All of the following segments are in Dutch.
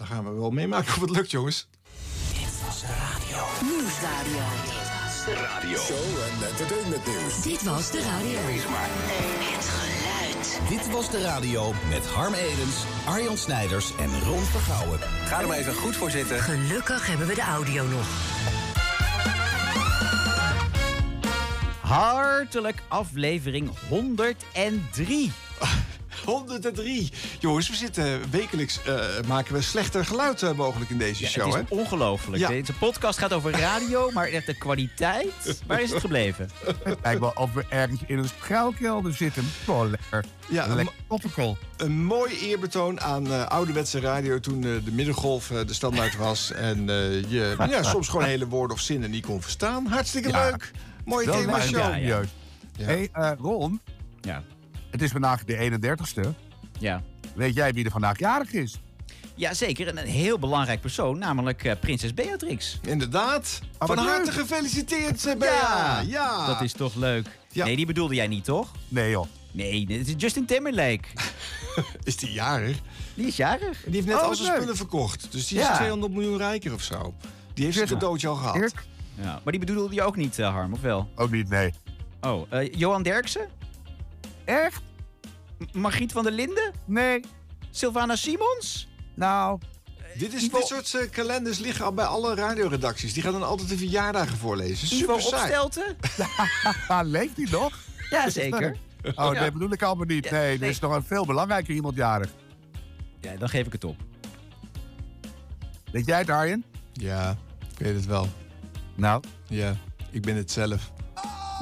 dan gaan we wel meemaken of het lukt, jongens. Dit was de radio. Nieuwsradio. De radio. Show en entertainment nieuws. Dit was de radio. Wees maar. Het geluid. Dit was de radio met Harm Edens, Arjan Snijders en Ron Vergouwen. Ga er maar even goed voor zitten. Gelukkig hebben we de audio nog. Hartelijk aflevering 103. 103. Jongens, we zitten wekelijks, eh, maken we slechter geluid eh, mogelijk in deze Ja, show, hè? het is ongelooflijk. Ja. Deze podcast gaat over radio, maar echt de kwaliteit. Waar is het gebleven? Lijkt wel of we ergens in een schuilkelder zitten. Gewoon lekker. Ja, een, lekker een mooi eerbetoon aan eh, ouderwetse radio toen eh, de middengolf de standaard was. En eh, je ja, soms gewoon hele woorden of zinnen niet kon verstaan. Hartstikke Ja. leuk. Mooie Wel thema leuk, show. ja, ja. Ja. hey, eh, Ron, Ja. Het is vandaag de 31ste. Ja. Weet jij wie er vandaag jarig is? ja, zeker. En een heel belangrijk persoon, namelijk eh, prinses Beatrix. Inderdaad. wat Van harte leuk. gefeliciteerd, eh, Bea. Ja. Dat is toch leuk? Ja. Nee, die bedoelde jij niet, toch? Nee joh. Nee, dit is Justin Timberlake. Is die jarig? Die is jarig. Die heeft net Oh, al zijn leuk. spullen verkocht. Dus die is Ja. 200 miljoen rijker of zo. Die heeft zijn maar. cadeautje al gehad. Ja. Maar die bedoelde je ook niet, eh, Harm, of wel? Ook niet, nee. Oh, eh, Johan Derksen? Echt? Margriet van der Linden? Nee. Sylvana Simons? Nou, Dit, is, Ivo- dit soort eh, kalenders liggen al bij alle radioredacties. Die gaan dan altijd de verjaardagen voorlezen. Ivo Super saai. Opstelten? ah, leeft die nog? Ja, zeker. Oh, Ja. dat bedoel ik allemaal niet. Ja, Nee, er nee. is nog een veel belangrijker iemand jarig. Ja, dan geef ik het op. Weet jij het, Arjen? Ja, ik weet het wel. Nou, Ja, ik ben het zelf.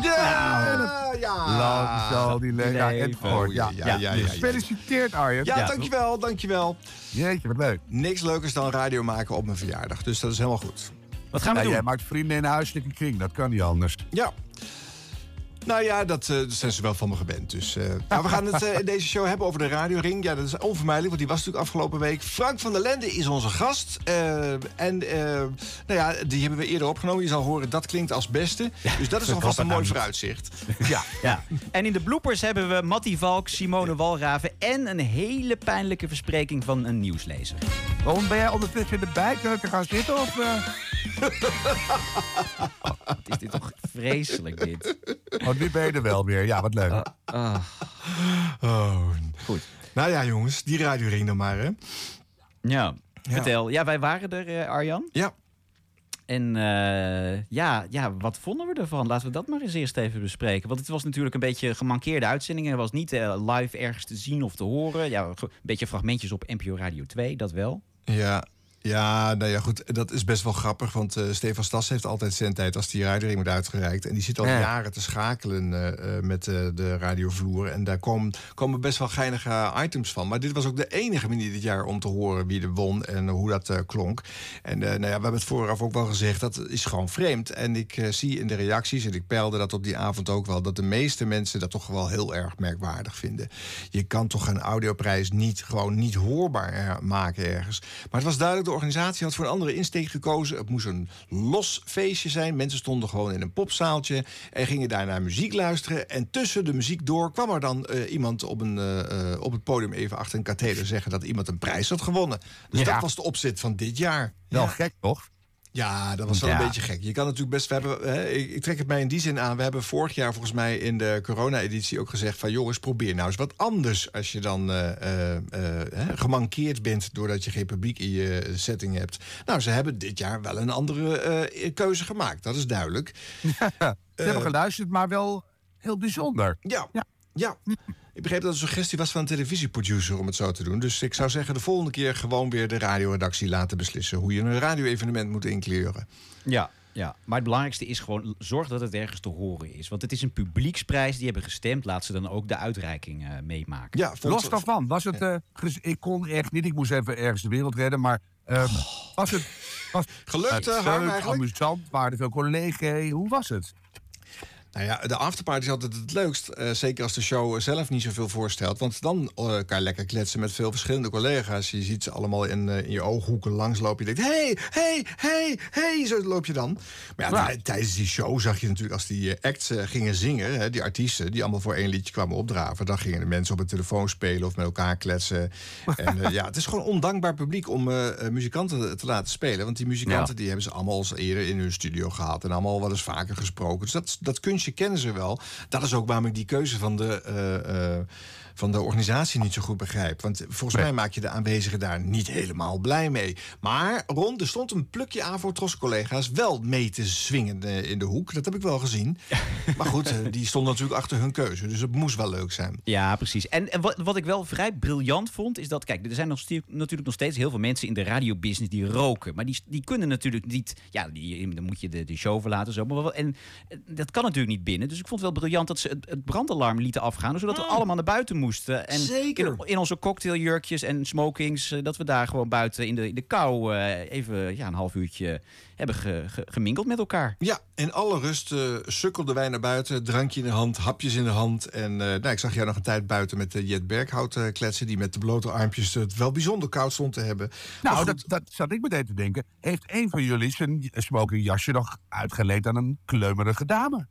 Ja! Ja! lang zal die en leven. voor. Ja, ja, ja, ja. Gefeliciteerd, Arjen. Ja, dankjewel, dankjewel. Jeetje, wat leuk. Niks leukers dan radio maken op mijn verjaardag. Dus dat is helemaal goed. Wat gaan we Ja, doen? jij maakt vrienden in een huiselijke kring. Dat kan niet anders. Ja. Nou ja, dat, eh, dat zijn ze wel van me gewend. Dus, eh, maar we gaan het eh, in deze show hebben over de radioring. Ja, dat is onvermijdelijk, want die was natuurlijk afgelopen week. Frank van der Lende is onze gast. Eh, en eh, nou ja, die hebben we eerder opgenomen. Je zal horen, dat klinkt als beste. Dus dat is alvast een mooi vooruitzicht. Ja. Ja. En in de bloopers hebben we Mattie Valk, Simone Walraven en een hele pijnlijke verspreking van een nieuwslezer. Waarom ben jij ondertussen in de bijkeuken gaan zitten? Of, eh? Wat is dit toch vreselijk, dit? Oh, nu ben je er wel weer. Ja, wat leuk. Oh. Goed. Nou ja, jongens, die radioring dan maar, hè. Ja, vertel. Ja, wij waren er, eh, Arjan. Ja. En eh, ja, ja, wat vonden we ervan? Laten we dat maar eens eerst even bespreken. Want het was natuurlijk een beetje gemankeerde uitzending. Er was niet eh, live ergens te zien of te horen. Ja, een beetje fragmentjes op NPO Radio 2, dat wel. Ja, ja, nou ja, goed. Dat is best wel grappig. Want eh, Stefan Stas heeft altijd zendtijd als die radioring wordt uitgereikt. En die zit al Ja. jaren te schakelen eh, eh, met de radiovloer. En daar komen, komen best wel geinige items van. Maar dit was ook de enige manier dit jaar om te horen wie er won en hoe dat klonk. En nou ja, we hebben het vooraf ook wel gezegd. Dat is gewoon vreemd. En ik zie in de reacties, en ik peilde dat op die avond ook wel... dat de meeste mensen dat toch wel heel erg merkwaardig vinden. Je kan toch een audioprijs niet gewoon niet hoorbaar maken ergens. Maar het was duidelijk, de organisatie had voor een andere insteek gekozen. Het moest een los feestje zijn. Mensen stonden gewoon in een popzaaltje en gingen daar naar muziek luisteren. En tussen de muziek door kwam er dan eh, iemand op, een, eh, eh, op het podium even achter een katheder zeggen dat iemand een prijs had gewonnen. Dus Ja. dat was de opzet van dit jaar. Wel Ja. gek, toch? Ja, dat was wel Ja. een beetje gek. Je kan natuurlijk best. We hebben, hè, ik, ik trek het mij in die zin aan. We hebben vorig jaar volgens mij in de corona-editie ook gezegd: van jongens, probeer nou eens wat anders. Als je dan eh, eh, eh, hè, gemankeerd bent doordat je geen publiek in je setting hebt. Nou, ze hebben dit jaar wel een andere keuze gemaakt. Dat is duidelijk. Ze hebben geluisterd, maar wel heel bijzonder. Ja. Ja. ja. Ik begreep dat het een suggestie was van een televisieproducer om het zo te doen. Dus ik zou zeggen, de volgende keer gewoon weer de radioredactie laten beslissen hoe je een radio-evenement moet inkleuren. Ja, ja, maar het belangrijkste is gewoon zorg dat het ergens te horen is. Want het is een publieksprijs, die hebben gestemd. Laat ze dan ook de uitreiking eh, meemaken. Ja, vond- Los daarvan, was het... eh, ik kon echt niet, ik moest even ergens de wereld redden, maar... eh, was het... Was Gelukt, het eh, eigenlijk? amusant, waren er veel collega's? Hoe was het? Nou ja, de afterparty is altijd het leukst. eh, zeker als de show zelf niet zoveel voorstelt. Want dan eh, kan je lekker kletsen met veel verschillende collega's. Je ziet ze allemaal in, eh, in je ooghoeken langslopen. Je denkt, hey, hey, hey, hey, zo loop je dan. Maar ja, tij- tijdens die show zag je natuurlijk als die acts gingen zingen... Hè, die artiesten, die allemaal voor één liedje kwamen opdraven... dan gingen de mensen op een telefoon spelen of met elkaar kletsen. en ja, het is gewoon ondankbaar publiek om muzikanten te laten spelen. Want die muzikanten Ja. die hebben ze allemaal al eens eerder in hun studio gehad... en allemaal wel eens vaker gesproken. Dus dat, dat kunstje kennen ze wel. Dat is ook waarom ik die keuze van de, eh, eh, van de organisatie niet zo goed begrijp. Want volgens mij maak je de aanwezigen daar niet helemaal blij mee. Maar Ron, er stond een plukje aan voor Tros-collega's... wel mee te swingen eh, in de hoek. Dat heb ik wel gezien. maar goed, eh, die stonden natuurlijk achter hun keuze. Dus het moest wel leuk zijn. Ja, precies. En, en wat, wat ik wel vrij briljant vond, is dat... Kijk, er zijn nog natuurlijk nog steeds heel veel mensen in de radiobusiness die roken. Maar die, die kunnen natuurlijk niet... Ja, die, dan moet je de, de show verlaten. Zo, maar wel, en eh, dat kan natuurlijk niet binnen. Dus ik vond het wel briljant dat ze het, het brandalarm lieten afgaan. Zodat we allemaal naar buiten moesten. En Zeker. In, in onze cocktailjurkjes en smokings... eh, dat we daar gewoon buiten in de, in de kou eh, even ja, een half uurtje hebben ge, ge- geminkeld met elkaar. Ja, in alle rust eh, sukkelden wij naar buiten. Drankje in de hand, hapjes in de hand. En eh, nou, ik zag jou nog een tijd buiten met de Jet Berghout eh, kletsen... die met de blote armpjes het wel bijzonder koud stond te hebben. Nou, dat, dat zat ik meteen te denken. Heeft een van jullie zijn smokingjasje nog uitgeleend aan een kleumerige dame?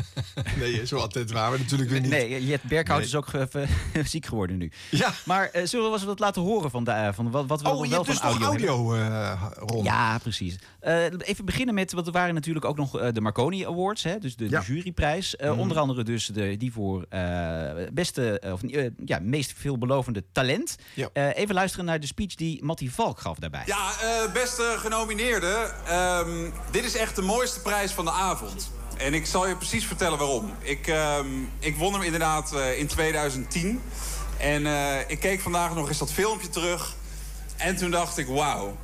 Nee, zo attent waren we natuurlijk weer niet. Nee, Jet Berghout Nee. is ook even ziek geworden nu. Ja. Maar eh, zullen we eens wat laten horen van, de, eh, van wat, wat we Oh, je wel van dus audio, audio, eh Ron. Ja, precies. Eh, even beginnen met, want er waren natuurlijk ook nog de Marconi Awards, hè, dus de, Ja. de juryprijs. Eh, Onder andere dus de, die voor eh, beste, of ja, meest veelbelovende talent. Ja. Eh, even luisteren naar de speech die Mattie Valk gaf daarbij. Ja, eh, beste genomineerden. ehm, dit is echt de mooiste prijs van de avond. En ik zal je precies vertellen waarom. Ik, ehm, ik won hem inderdaad eh, in 2010. En eh, ik keek vandaag nog eens dat filmpje terug. En toen dacht ik, wauw.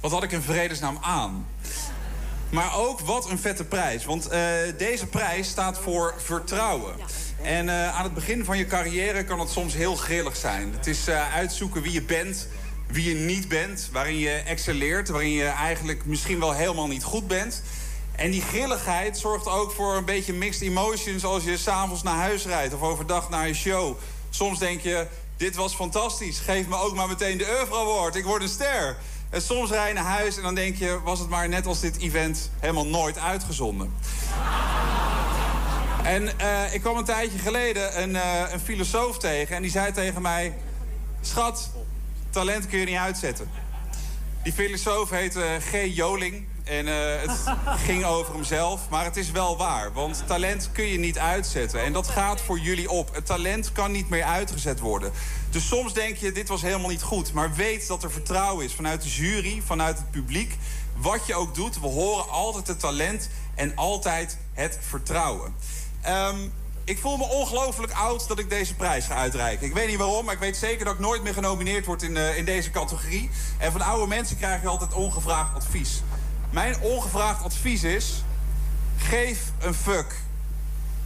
Wat had ik in vredesnaam aan? Maar ook wat een vette prijs. Want eh, deze prijs staat voor vertrouwen. En aan het begin van je carrière kan het soms heel grillig zijn. Het is uitzoeken wie je bent, wie je niet bent. Waarin je excelleert, waarin je eigenlijk misschien wel helemaal niet goed bent. En die grilligheid zorgt ook voor een beetje mixed emotions... als je s'avonds naar huis rijdt of overdag naar je show. Soms denk je, dit was fantastisch. Geef me ook maar meteen de Euro Award. Ik word een ster. En soms rij je naar huis en dan denk je... was het maar net als dit event helemaal nooit uitgezonden. En eh, ik kwam een tijdje geleden een, eh, een filosoof tegen... en die zei tegen mij... Schat, talent kun je niet uitzetten. Die filosoof heet eh, G. Joling. En eh, het ging over hemzelf. Maar het is wel waar. Want talent kun je niet uitzetten. En dat gaat voor jullie op. Het talent kan niet meer uitgezet worden. Dus soms denk je, dit was helemaal niet goed. Maar weet dat er vertrouwen is vanuit de jury, vanuit het publiek. Wat je ook doet, we horen altijd het talent en altijd het vertrouwen. Ehm, ik voel me ongelooflijk oud dat ik deze prijs ga uitreiken. Ik weet niet waarom, maar ik weet zeker dat ik nooit meer genomineerd word in, eh, in deze categorie. En van oude mensen krijg je altijd ongevraagd advies. Mijn ongevraagd advies is: geef een fuck.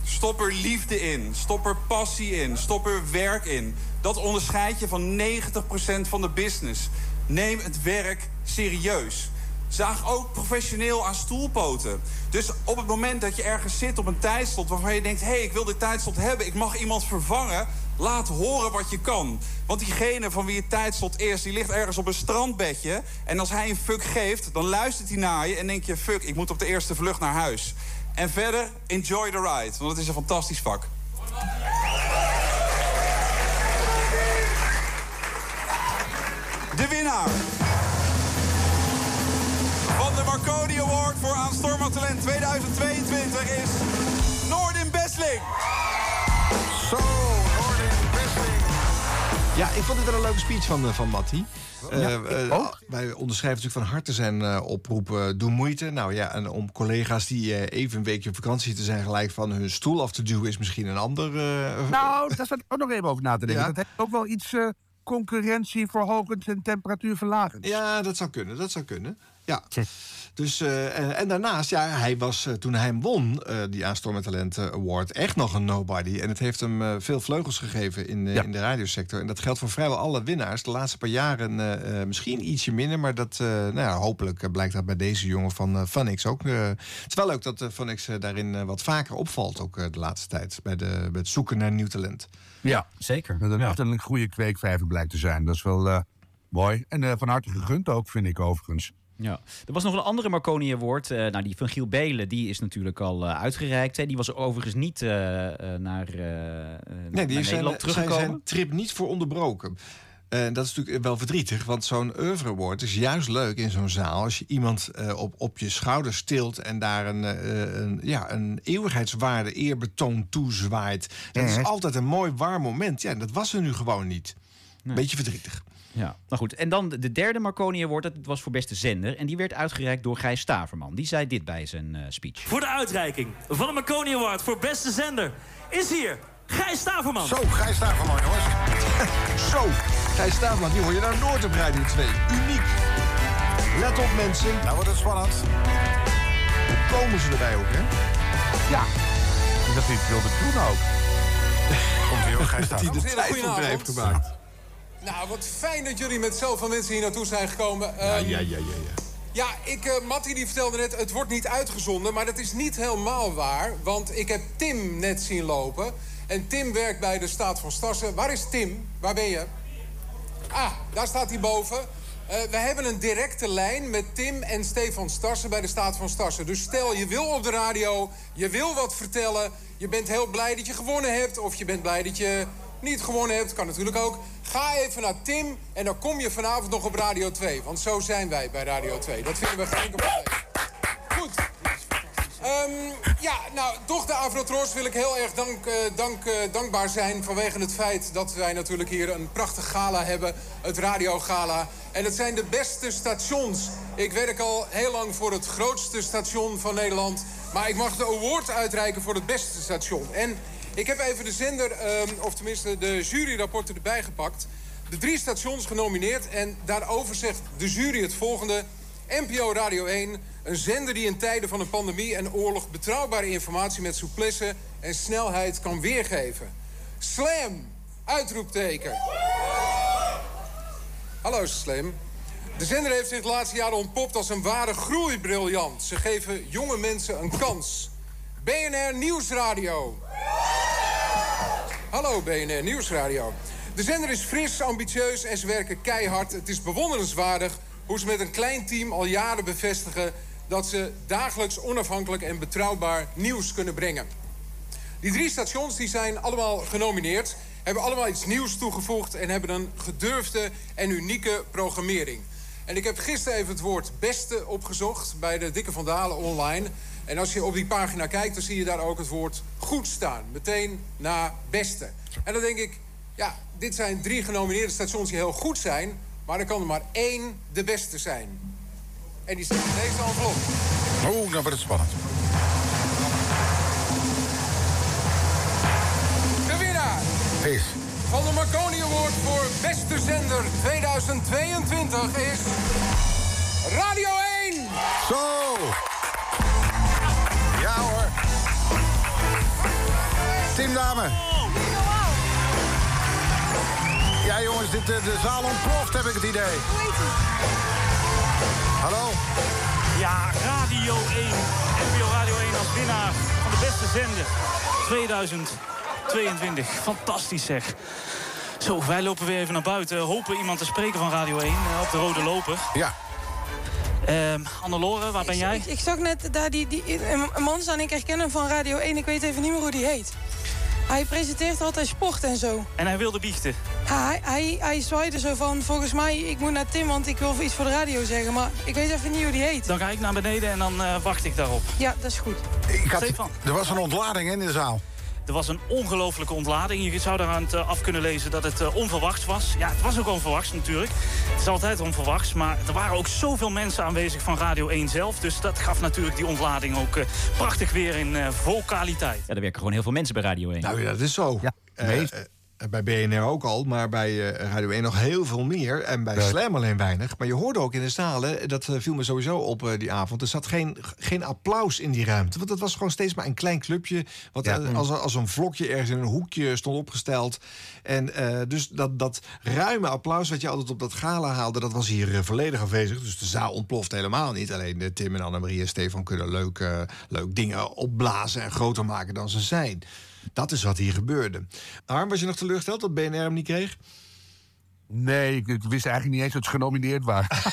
Stop er liefde in. Stop er passie in. Stop er werk in. Dat onderscheidt je van 90% van de business. Neem het werk serieus. Zaag ook professioneel aan stoelpoten. Dus op het moment dat je ergens zit op een tijdslot waarvan je denkt: hé, hey, ik wil dit tijdslot hebben, ik mag iemand vervangen. Laat horen wat je kan. Want diegene van wie het tijdslot is, die ligt ergens op een strandbedje. En als hij een fuck geeft, dan luistert hij naar je en denk je: fuck, ik moet op de eerste vlucht naar huis. En verder, enjoy the ride, want het is een fantastisch vak. De winnaar van de Marconi Award voor Aanstormend Talent 2022 is Noordin Besling. Zo. Ja, ik vond het wel een leuke speech van, eh, van Mattie. Eh, eh, ook. wij onderschrijven natuurlijk van harte zijn eh, oproep eh, Doe moeite. Nou ja, en om collega's die even een weekje op vakantie te zijn... gelijk van hun stoel af te duwen is misschien een ander... Nou, daar ik ook nog even over na te denken. Ja. Dat heeft ook wel iets eh, concurrentieverhogend en temperatuurverlagend. Ja, dat zou kunnen. Dat zou kunnen. Ja. Dus, eh, en, en daarnaast, ja, hij was eh, toen hij hem won, eh, die Aanstormend Talent Award, echt nog een nobody. En het heeft hem eh, veel vleugels gegeven in, eh, Ja. in de radiosector. En dat geldt voor vrijwel alle winnaars. De laatste paar jaren eh, eh, misschien ietsje minder, maar dat, eh, nou ja, hopelijk blijkt dat bij deze jongen van uh, Funix ook. eh, het is wel leuk dat uh, Funix eh, daarin eh, wat vaker opvalt, ook eh, de laatste tijd, bij, de, bij het zoeken naar nieuw talent. Ja, Zeker. dat het Ja. echt een goede kweekvijver blijkt te zijn. Dat is wel eh, mooi. En eh, van harte gegund ook, vind ik overigens. Ja. Er was nog een andere Marconi Award. eh, nou, die van Giel Belen, die is natuurlijk al eh, uitgereikt. Hè. Die was overigens niet eh, naar, Nee, die is zijn, Nederland zijn, teruggekomen. zijn trip niet voor onderbroken. En dat is natuurlijk wel verdrietig, want zo'n oeuvre award is juist leuk in zo'n zaal. Als je iemand op, op je schouder stilt en daar een, een, ja, een eeuwigheidswaarde eerbetoon toezwaait. Dat is altijd een mooi warm moment. Ja, en dat was er nu gewoon niet. Beetje verdrietig. Ja, nou goed. En dan de derde Marconi Award, dat was voor beste zender. En die werd uitgereikt door Gijs Staverman. Die zei dit bij zijn eh, speech. Voor de uitreiking van de Marconi Award voor beste zender is hier Gijs Staverman. Zo, Gijs van jongens. Zo, Gijs Staafman, die hoor je nou nooit op Radio 2. Uniek. Let op mensen, Nou wordt het spannend. komen ze erbij ook, hè? Ja. Dat hij het wilde doen ook. Komt ook Gijs daar. Die de tijd heeft gemaakt. Nou, wat fijn dat jullie met zoveel mensen hier naartoe zijn gekomen. Ja, Ehm, ja, ja, ja. ja. Ja, ik, eh Mattie die vertelde net, het wordt niet uitgezonden. Maar dat is niet helemaal waar. Want ik heb Tim net zien lopen. En Tim werkt bij de Staat van Stassen. Waar is Tim? Waar ben je? Ah, daar staat hij boven. Eh, we hebben een directe lijn met Tim en Stefan Starsen bij de Staat van Starsen. Dus stel, je wil op de radio, je wil wat vertellen... je bent heel blij dat je gewonnen hebt... of je bent blij dat je niet gewonnen hebt, kan natuurlijk ook. Ga even naar Tim en dan kom je vanavond nog op Radio 2. Want zo zijn wij bij Radio 2. Dat vinden we geen probleem. Goed. Ehm, ja, nou, toch de Avrotros wil ik heel erg dank, eh, dank, eh, dankbaar zijn... vanwege het feit dat wij natuurlijk hier een prachtig gala hebben. Het radiogala. En het zijn de beste stations. Ik werk al heel lang voor het grootste station van Nederland. Maar ik mag de award uitreiken voor het beste station. En ik heb even de zender, ehm, of tenminste de juryrapporten erbij gepakt. De drie stations genomineerd. En daarover zegt de jury het volgende... NPO Radio 1, een zender die in tijden van een pandemie en oorlog betrouwbare informatie met souplesse en snelheid kan weergeven. Slam! Uitroepteken. Hallo Slam. De zender heeft zich de laatste jaren ontpopt als een ware groeibriljant. Ze geven jonge mensen een kans. BNR Nieuwsradio. Hallo BNR Nieuwsradio. De zender is fris, ambitieus en ze werken keihard. Het is bewonderenswaardig hoe ze met een klein team al jaren bevestigen... dat ze dagelijks onafhankelijk en betrouwbaar nieuws kunnen brengen. Die drie stations die zijn allemaal genomineerd... hebben allemaal iets nieuws toegevoegd... en hebben een gedurfde en unieke programmering. En ik heb gisteren even het woord beste opgezocht... bij de Dikke van Dalen online. En als je op die pagina kijkt, dan zie je daar ook het woord goed staan. Meteen na beste. En dan denk ik, ja, dit zijn drie genomineerde stations die heel goed zijn... maar er kan er maar één de beste zijn. En die staat in deze envelop. Oeh, dan wordt het spannend. De winnaar Is. van de Marconi Award voor Beste Zender 2022 is... Radio 1! Zo! Team Dame. Ja jongens, dit, eh, de zaal ontploft heb ik het idee. Hallo? Ja, Radio 1. NPO Radio 1 als winnaar van de beste zender 2022. Fantastisch zeg. Zo, wij lopen weer even naar buiten. Hopen iemand te spreken van Radio 1 eh, op de rode loper. Ja. Ehm Annelore, waar ben jij? Ik, ik zag net daar die, die, een een man staan, ik herken hem van Radio 1. Ik weet even niet meer hoe die heet. Hij presenteert altijd sport en zo. En hij wilde biechten. Hij, hij, hij zwaaide zo van, volgens mij, ik moet naar Tim, want ik wil iets voor de radio zeggen. Maar ik weet even niet hoe die heet. Dan ga ik naar beneden en dan eh, wacht ik daarop. Ja, dat is goed. Ik had, Stefan. er was een ontlading in de zaal. Er was een ongelofelijke ontlading. Je zou daaraan eh, af kunnen lezen dat het eh, onverwachts was. Ja, het was ook onverwachts natuurlijk. Het is altijd onverwachts. Maar er waren ook zoveel mensen aanwezig van Radio 1 zelf. Dus dat gaf natuurlijk die ontlading ook eh, prachtig weer in eh vocaliteit. Ja, er werken gewoon heel veel mensen bij Radio 1. Nou ja, dat is zo. Ja, meest. Bij BNR ook al, maar bij eh, Radio 1 nog heel veel meer. En bij. Slam alleen weinig. Maar je hoorde ook in de zalen, dat eh, viel me sowieso op eh, die avond... er zat geen, geen applaus in die ruimte. Want het was gewoon steeds maar een klein clubje... wat Ja. eh, als, als een vlokje ergens in een hoekje stond opgesteld. En eh, dus dat, dat ruime applaus wat je altijd op dat gala haalde... dat was hier eh, volledig afwezig. Dus de zaal ontploft helemaal niet. Alleen eh, Tim en Annemarie en Stefan kunnen leuk, eh, leuk dingen opblazen... en groter maken dan ze zijn. Dat is wat hier gebeurde. Harm, was je nog teleurgesteld dat BNR hem niet kreeg? Nee, ik, ik wist eigenlijk niet eens dat ze genomineerd waren.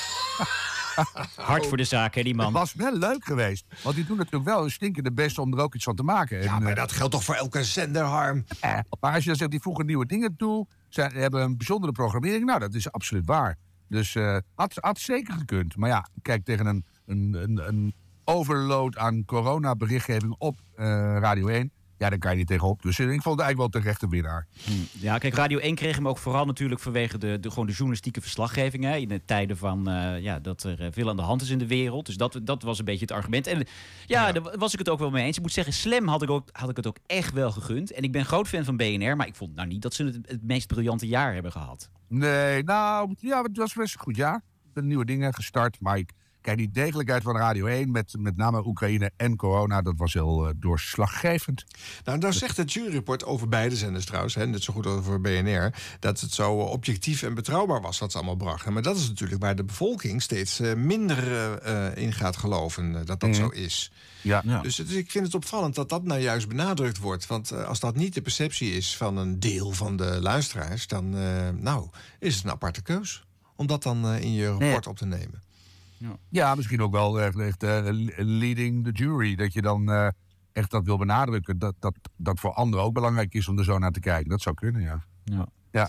Hard voor de zaak, hè, die man. Het was wel leuk geweest. Want die doen natuurlijk wel een stinkende best om er ook iets van te maken. Ja, En, maar eh, dat geldt toch voor elke zender, Harm? eh, maar als je dan zegt, die voegen nieuwe dingen toe... ze hebben een bijzondere programmering... nou, dat is absoluut waar. Dus eh had, had zeker gekund. Maar ja, kijk, tegen een, een, een, een overload aan coronaberichtgeving op eh, Radio 1... ja, daar kan je niet tegenop. Dus ik vond het eigenlijk wel terecht de winnaar. Ja, kijk, Radio 1 kreeg hem ook vooral natuurlijk vanwege de, de, gewoon de journalistieke verslaggeving. Hè, in de tijden van eh, ja, dat er eh, veel aan de hand is in de wereld. Dus dat, dat was een beetje het argument. En ja, daar was ik het ook wel mee eens. Ik moet zeggen, Slam had ik, ook, had ik het ook echt wel gegund. En ik ben groot fan van BNR, maar ik vond nou niet dat ze het, het meest briljante jaar hebben gehad. Nee, nou, ja, het was best een goed jaar. Er nieuwe dingen gestart. Maar ik, kijk, die degelijkheid van Radio 1... met met name Oekraïne en corona... dat was heel eh, doorslaggevend. Nou, daar zegt het juryrapport over beide zenders trouwens, hè, net zo goed over BNR, dat het zo eh, objectief en betrouwbaar was wat ze allemaal brachten. Maar dat is natuurlijk waar de bevolking steeds eh, minder in gaat geloven dat dat Mhm. zo is. Ja. Dus, het- ik vind het opvallend dat dat nou juist benadrukt wordt. Want eh, als dat niet de perceptie is van een deel van de luisteraars, dan eh, nou, is het een aparte keus om dat dan in je rapport op te nemen. Ja, misschien ook wel echt, echt eh, leading the jury. Dat je dan eh, echt dat wil benadrukken. Dat, dat dat voor anderen ook belangrijk is om er zo naar te kijken. Dat zou kunnen, ja. Ja. Ja.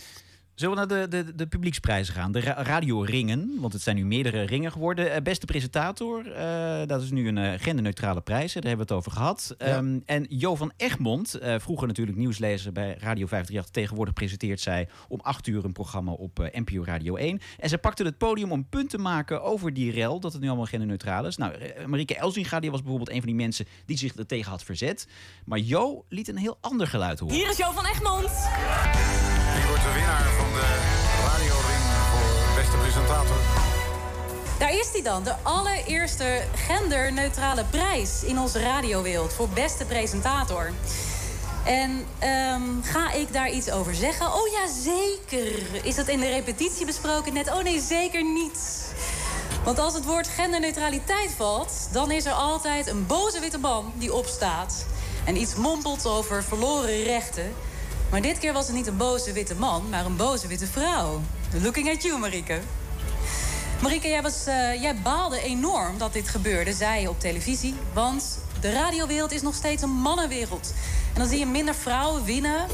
Zullen we naar de, de, de publieksprijzen gaan? De ra radioringen, want het zijn nu meerdere ringen geworden. Eh, beste presentator, eh, dat is nu een eh, genderneutrale prijs. Daar hebben we het over gehad. Ehm, en Jo van Egmond, eh, vroeger natuurlijk nieuwslezer bij Radio 538... tegenwoordig presenteert zij om acht uur een programma op NPO Radio 1. En zij pakte het podium om punt te maken over die rel... dat het nu allemaal genderneutraal is. Nou, Marieke Elzinga die was bijvoorbeeld een van die mensen... die zich er tegen had verzet. Maar Jo liet een heel ander geluid horen. Hier is Jo van Egmond. Wie wordt de winnaar van de radioring voor beste presentator? Daar is hij dan, de allereerste genderneutrale prijs in onze radiowereld voor beste presentator. En ehm, ga ik daar iets over zeggen? Oh ja, zeker. Is dat in de repetitie besproken net? Oh nee, zeker niet. Want als het woord genderneutraliteit valt, dan is er altijd een boze witte man die opstaat en iets mompelt over verloren rechten. Maar dit keer was het niet een boze witte man, maar een boze witte vrouw. Looking at you, Marieke. Marieke, jij, was, eh, jij baalde enorm dat dit gebeurde, zei je op televisie. Want de radiowereld is nog steeds een mannenwereld. En dan zie je minder vrouwen winnen.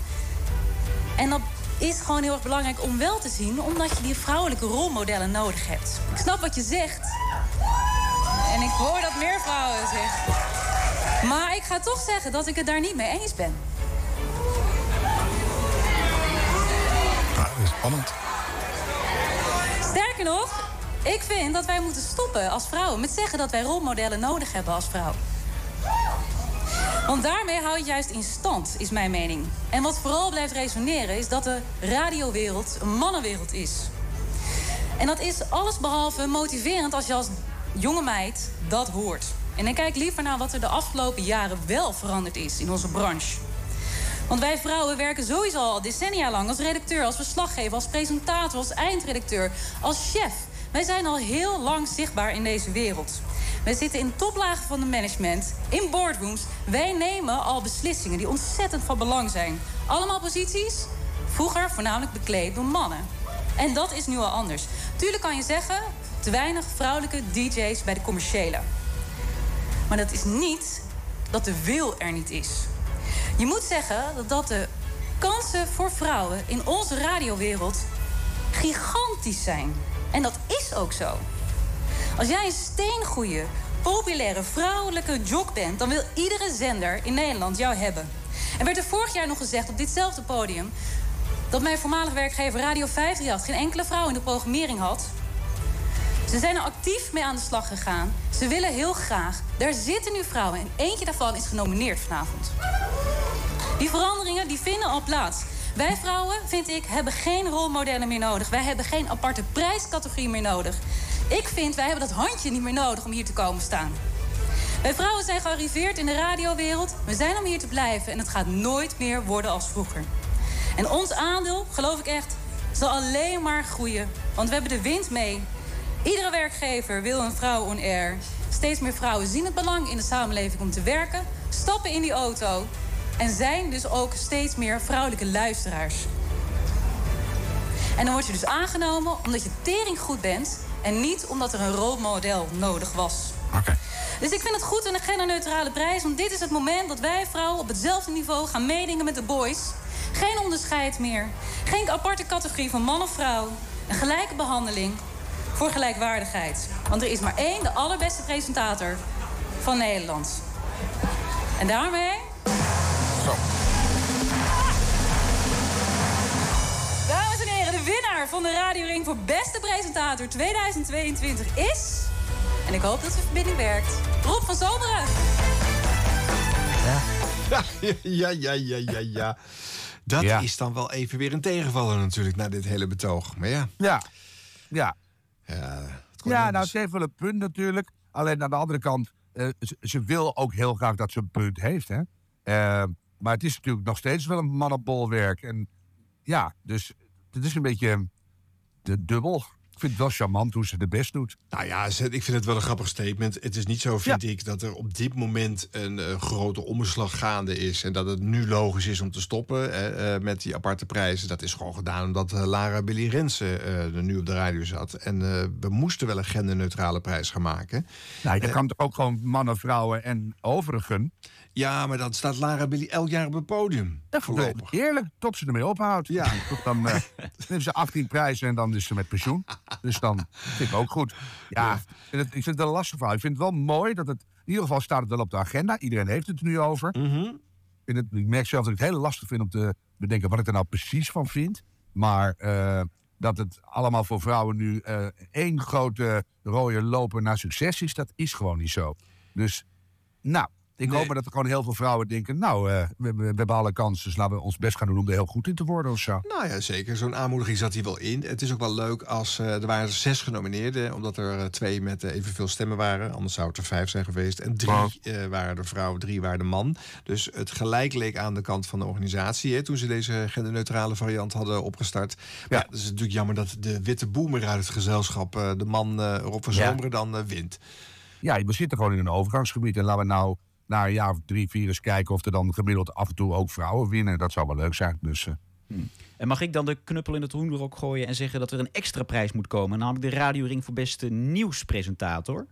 En dat is gewoon heel erg belangrijk om wel te zien... omdat je die vrouwelijke rolmodellen nodig hebt. Ik snap wat je zegt. En ik hoor dat meer vrouwen zeggen. Maar ik ga toch zeggen dat ik het daar niet mee eens ben. Spannend. Sterker nog, ik vind dat wij moeten stoppen als vrouwen met zeggen dat wij rolmodellen nodig hebben als vrouw. Want daarmee hou je juist in stand, is mijn mening. En wat vooral blijft resoneren is dat de radiowereld een mannenwereld is. En dat is allesbehalve motiverend als je als jonge meid dat hoort. En dan kijk liever naar wat er de afgelopen jaren wel veranderd is in onze branche. Want wij vrouwen werken sowieso al decennia lang als redacteur, als verslaggever, als presentator, als eindredacteur, als chef. Wij zijn al heel lang zichtbaar in deze wereld. Wij zitten in toplagen van de management, in boardrooms. Wij nemen al beslissingen die ontzettend van belang zijn. Allemaal posities, vroeger voornamelijk bekleed door mannen. En dat is nu al anders. Tuurlijk kan je zeggen, te weinig vrouwelijke DJ's bij de commerciële. Maar dat is niet dat de wil er niet is. Je moet zeggen dat- de kansen voor vrouwen in onze radiowereld gigantisch zijn. En dat is ook zo. Als jij een steengoeie, populaire vrouwelijke jock bent, dan wil iedere zender in Nederland jou hebben. En werd er vorig jaar nog gezegd op ditzelfde podium dat mijn voormalige werkgever Radio 538 geen enkele vrouw in de programmering had. Ze zijn er actief mee aan de slag gegaan. Ze willen heel graag. Daar zitten nu vrouwen en eentje daarvan is genomineerd vanavond. Die veranderingen die vinden al plaats. Wij vrouwen, vind ik, hebben geen rolmodellen meer nodig. Wij hebben geen aparte prijscategorie meer nodig. Ik vind, wij hebben dat handje niet meer nodig om hier te komen staan. Wij vrouwen zijn gearriveerd in de radiowereld. We zijn om hier te blijven en het gaat nooit meer worden als vroeger. En ons aandeel, geloof ik echt, zal alleen maar groeien. Want we hebben de wind mee. Iedere werkgever wil een vrouw on air. Steeds meer vrouwen zien het belang in de samenleving om te werken, stappen in die auto en zijn dus ook steeds meer vrouwelijke luisteraars. En dan word je dus aangenomen omdat je tering goed bent en niet omdat er een rolmodel nodig was. Dus ik vind het goed een genderneutrale prijs, want dit is het moment dat wij vrouwen op hetzelfde niveau gaan meedingen met de boys. Geen onderscheid meer. Geen aparte categorie van man of vrouw. Een gelijke behandeling voor gelijkwaardigheid. Want er is maar één, de allerbeste presentator van Nederland. En daarmee. Dames en heren, de winnaar van de Radio Ring voor beste presentator 2022 is. En ik hoop dat de verbinding werkt. Rob van Zomeren. Ja, ja, ja, ja, ja, ja. Dat Ja. is dan wel even weer een tegenvaller natuurlijk, na dit hele betoog. Maar ja. Ja. Ja. Ja, Ja, nou, ze heeft wel een punt natuurlijk. Alleen aan de andere kant, eh, ze, ze wil ook heel graag dat ze een punt heeft. Hè? Eh, maar het is natuurlijk nog steeds wel een mannenbolwerk. En ja, dus het is een beetje de dubbel. Ik vind het wel charmant hoe ze het best doet. Nou ja, ik vind het wel een grappig statement. Het is niet zo, vind ik, dat er op dit moment een eh, grote omslag gaande is. En dat het nu logisch is om te stoppen eh, met die aparte prijzen. Dat is gewoon gedaan omdat eh, Lara Billy Rensen eh, er nu op de radio zat. En eh, we moesten wel een genderneutrale prijs gaan maken. Nou, je kan toch ook gewoon mannen, vrouwen en overigen. Ja, maar dan staat Lara Billy elk jaar op het podium. Ja, voorlopig. Eerlijk, tot ze ermee ophoudt. Ja. Dan eh neemt ze 18 prijzen en dan is ze met pensioen. Dus dan vind ik ook goed. Ja, Ik, vind het, ik vind het een lastig verhaal. Ik vind het wel mooi dat het... In ieder geval staat het wel op de agenda. Iedereen heeft het er nu over. Ik, vind het, ik merk zelf dat ik het heel lastig vind om te bedenken wat ik er nou precies van vind. Maar eh, dat het allemaal voor vrouwen nu eh, één grote rode loper naar succes is, dat is gewoon niet zo. Dus, nou, ik hoop maar dat er gewoon heel veel vrouwen denken... nou, eh, we, hebben- we hebben alle kansen, dus laten we ons best gaan doen om er heel goed in te worden of zo. Nou ja, zeker. Zo'n aanmoediging zat hier wel in. Het is ook wel leuk als... eh, er waren zes genomineerden, omdat er eh, twee met evenveel stemmen waren. Anders zou het er vijf zijn geweest. En drie eh, waren de vrouw, drie waren de man. Dus het gelijk leek aan de kant van de organisatie... Hè, toen ze deze genderneutrale variant hadden opgestart. Maar ja, het is natuurlijk jammer dat de witte boemer uit het gezelschap... eh, de man eh, Rob van Ja. Zomeren dan wint. Ja, we zitten gewoon in een overgangsgebied. En laten we nou na een jaar of drie, vier eens kijken... of er dan gemiddeld af en toe ook vrouwen winnen. Dat zou wel leuk zijn. Dus, eh, En mag ik dan de knuppel in het hoenderok gooien en zeggen dat er een extra prijs moet komen? Namelijk de radioring voor beste nieuwspresentator.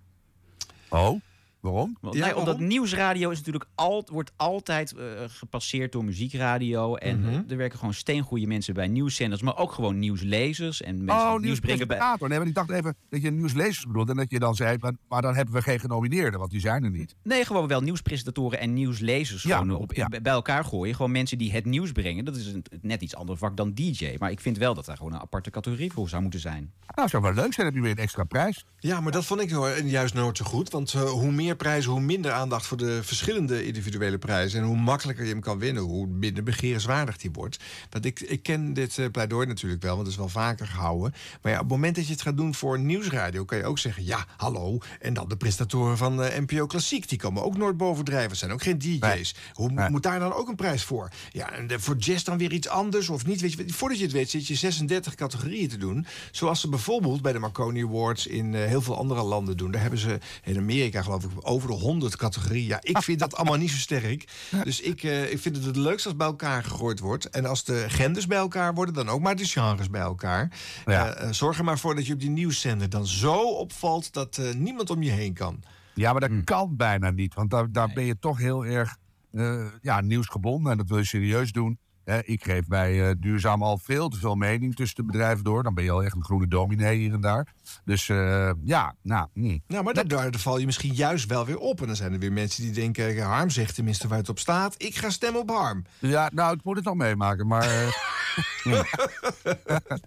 Oh, waarom? Want, Ja, nee, omdat waarom? nieuwsradio is natuurlijk al, wordt altijd eh, gepasseerd door muziekradio. En Mhm. eh, er werken gewoon steengoede mensen bij nieuwszenders, maar ook gewoon nieuwslezers en mensen Oh, die nieuws brengen bij. nieuwspresentator. Nee, maar ik dacht even dat je nieuwslezers bedoelt. En dat je dan zei, maar, maar dan hebben we geen genomineerden, want die zijn er niet. Nee, gewoon wel nieuwspresentatoren en nieuwslezers Ja, gewoon op, ja. bij elkaar gooien. Gewoon mensen die het nieuws brengen. Dat is een, net iets ander vak dan DJ. Maar ik vind wel dat daar gewoon een aparte categorie voor zou moeten zijn. Nou, zou wel leuk zijn. Dan heb je weer een extra prijs. Ja, maar dat vond ik nou juist nooit zo goed. Want eh, hoe meer prijzen, hoe minder aandacht voor de verschillende individuele prijzen. En hoe makkelijker je hem kan winnen, hoe minder begeerenswaardig die wordt. Want ik, ik ken dit eh, pleidooi natuurlijk wel, want het is wel vaker gehouden. Maar ja, op het moment dat je het gaat doen voor nieuwsradio, kan je ook zeggen: ja, hallo. En dan de presentatoren van eh, NPO Klassiek, die komen ook nooit bovendrijven. zijn ook geen DJ's. Hoe moet daar dan ook een prijs voor? Ja, en de- voor jazz dan weer iets anders of niet? Weet je, voordat je het weet, zit je 36 categorieën te doen. Zoals ze bijvoorbeeld bij de Marconi Awards in eh, heel veel andere landen doen. Daar hebben ze in Amerika, geloof ik, over de 100 categorieën. Ja, ik vind dat allemaal niet zo sterk. Dus ik, eh, ik vind het het leukst als bij elkaar gegooid wordt. En als de genders bij elkaar worden, dan ook maar de genres bij elkaar. Ja. Eh, eh, zorg er maar voor dat je op die nieuwszender dan zo opvalt dat eh, niemand om je heen kan. Ja, maar dat kan bijna niet. Want daar, daar ben je toch heel erg eh, ja, nieuwsgebonden. En dat wil je serieus doen. Hè, ik geef bij eh, Duurzaam al veel te veel mening tussen de bedrijven door. Dan ben je al echt een groene dominee hier en daar. Dus eh, ja, nou... hm. Nou, maar daar, daar val je misschien juist wel weer op. En dan zijn er weer mensen die denken... Harm zegt tenminste waar het op staat. Ik ga stemmen op Harm. Ja, nou, ik moet het nog meemaken, maar... eh,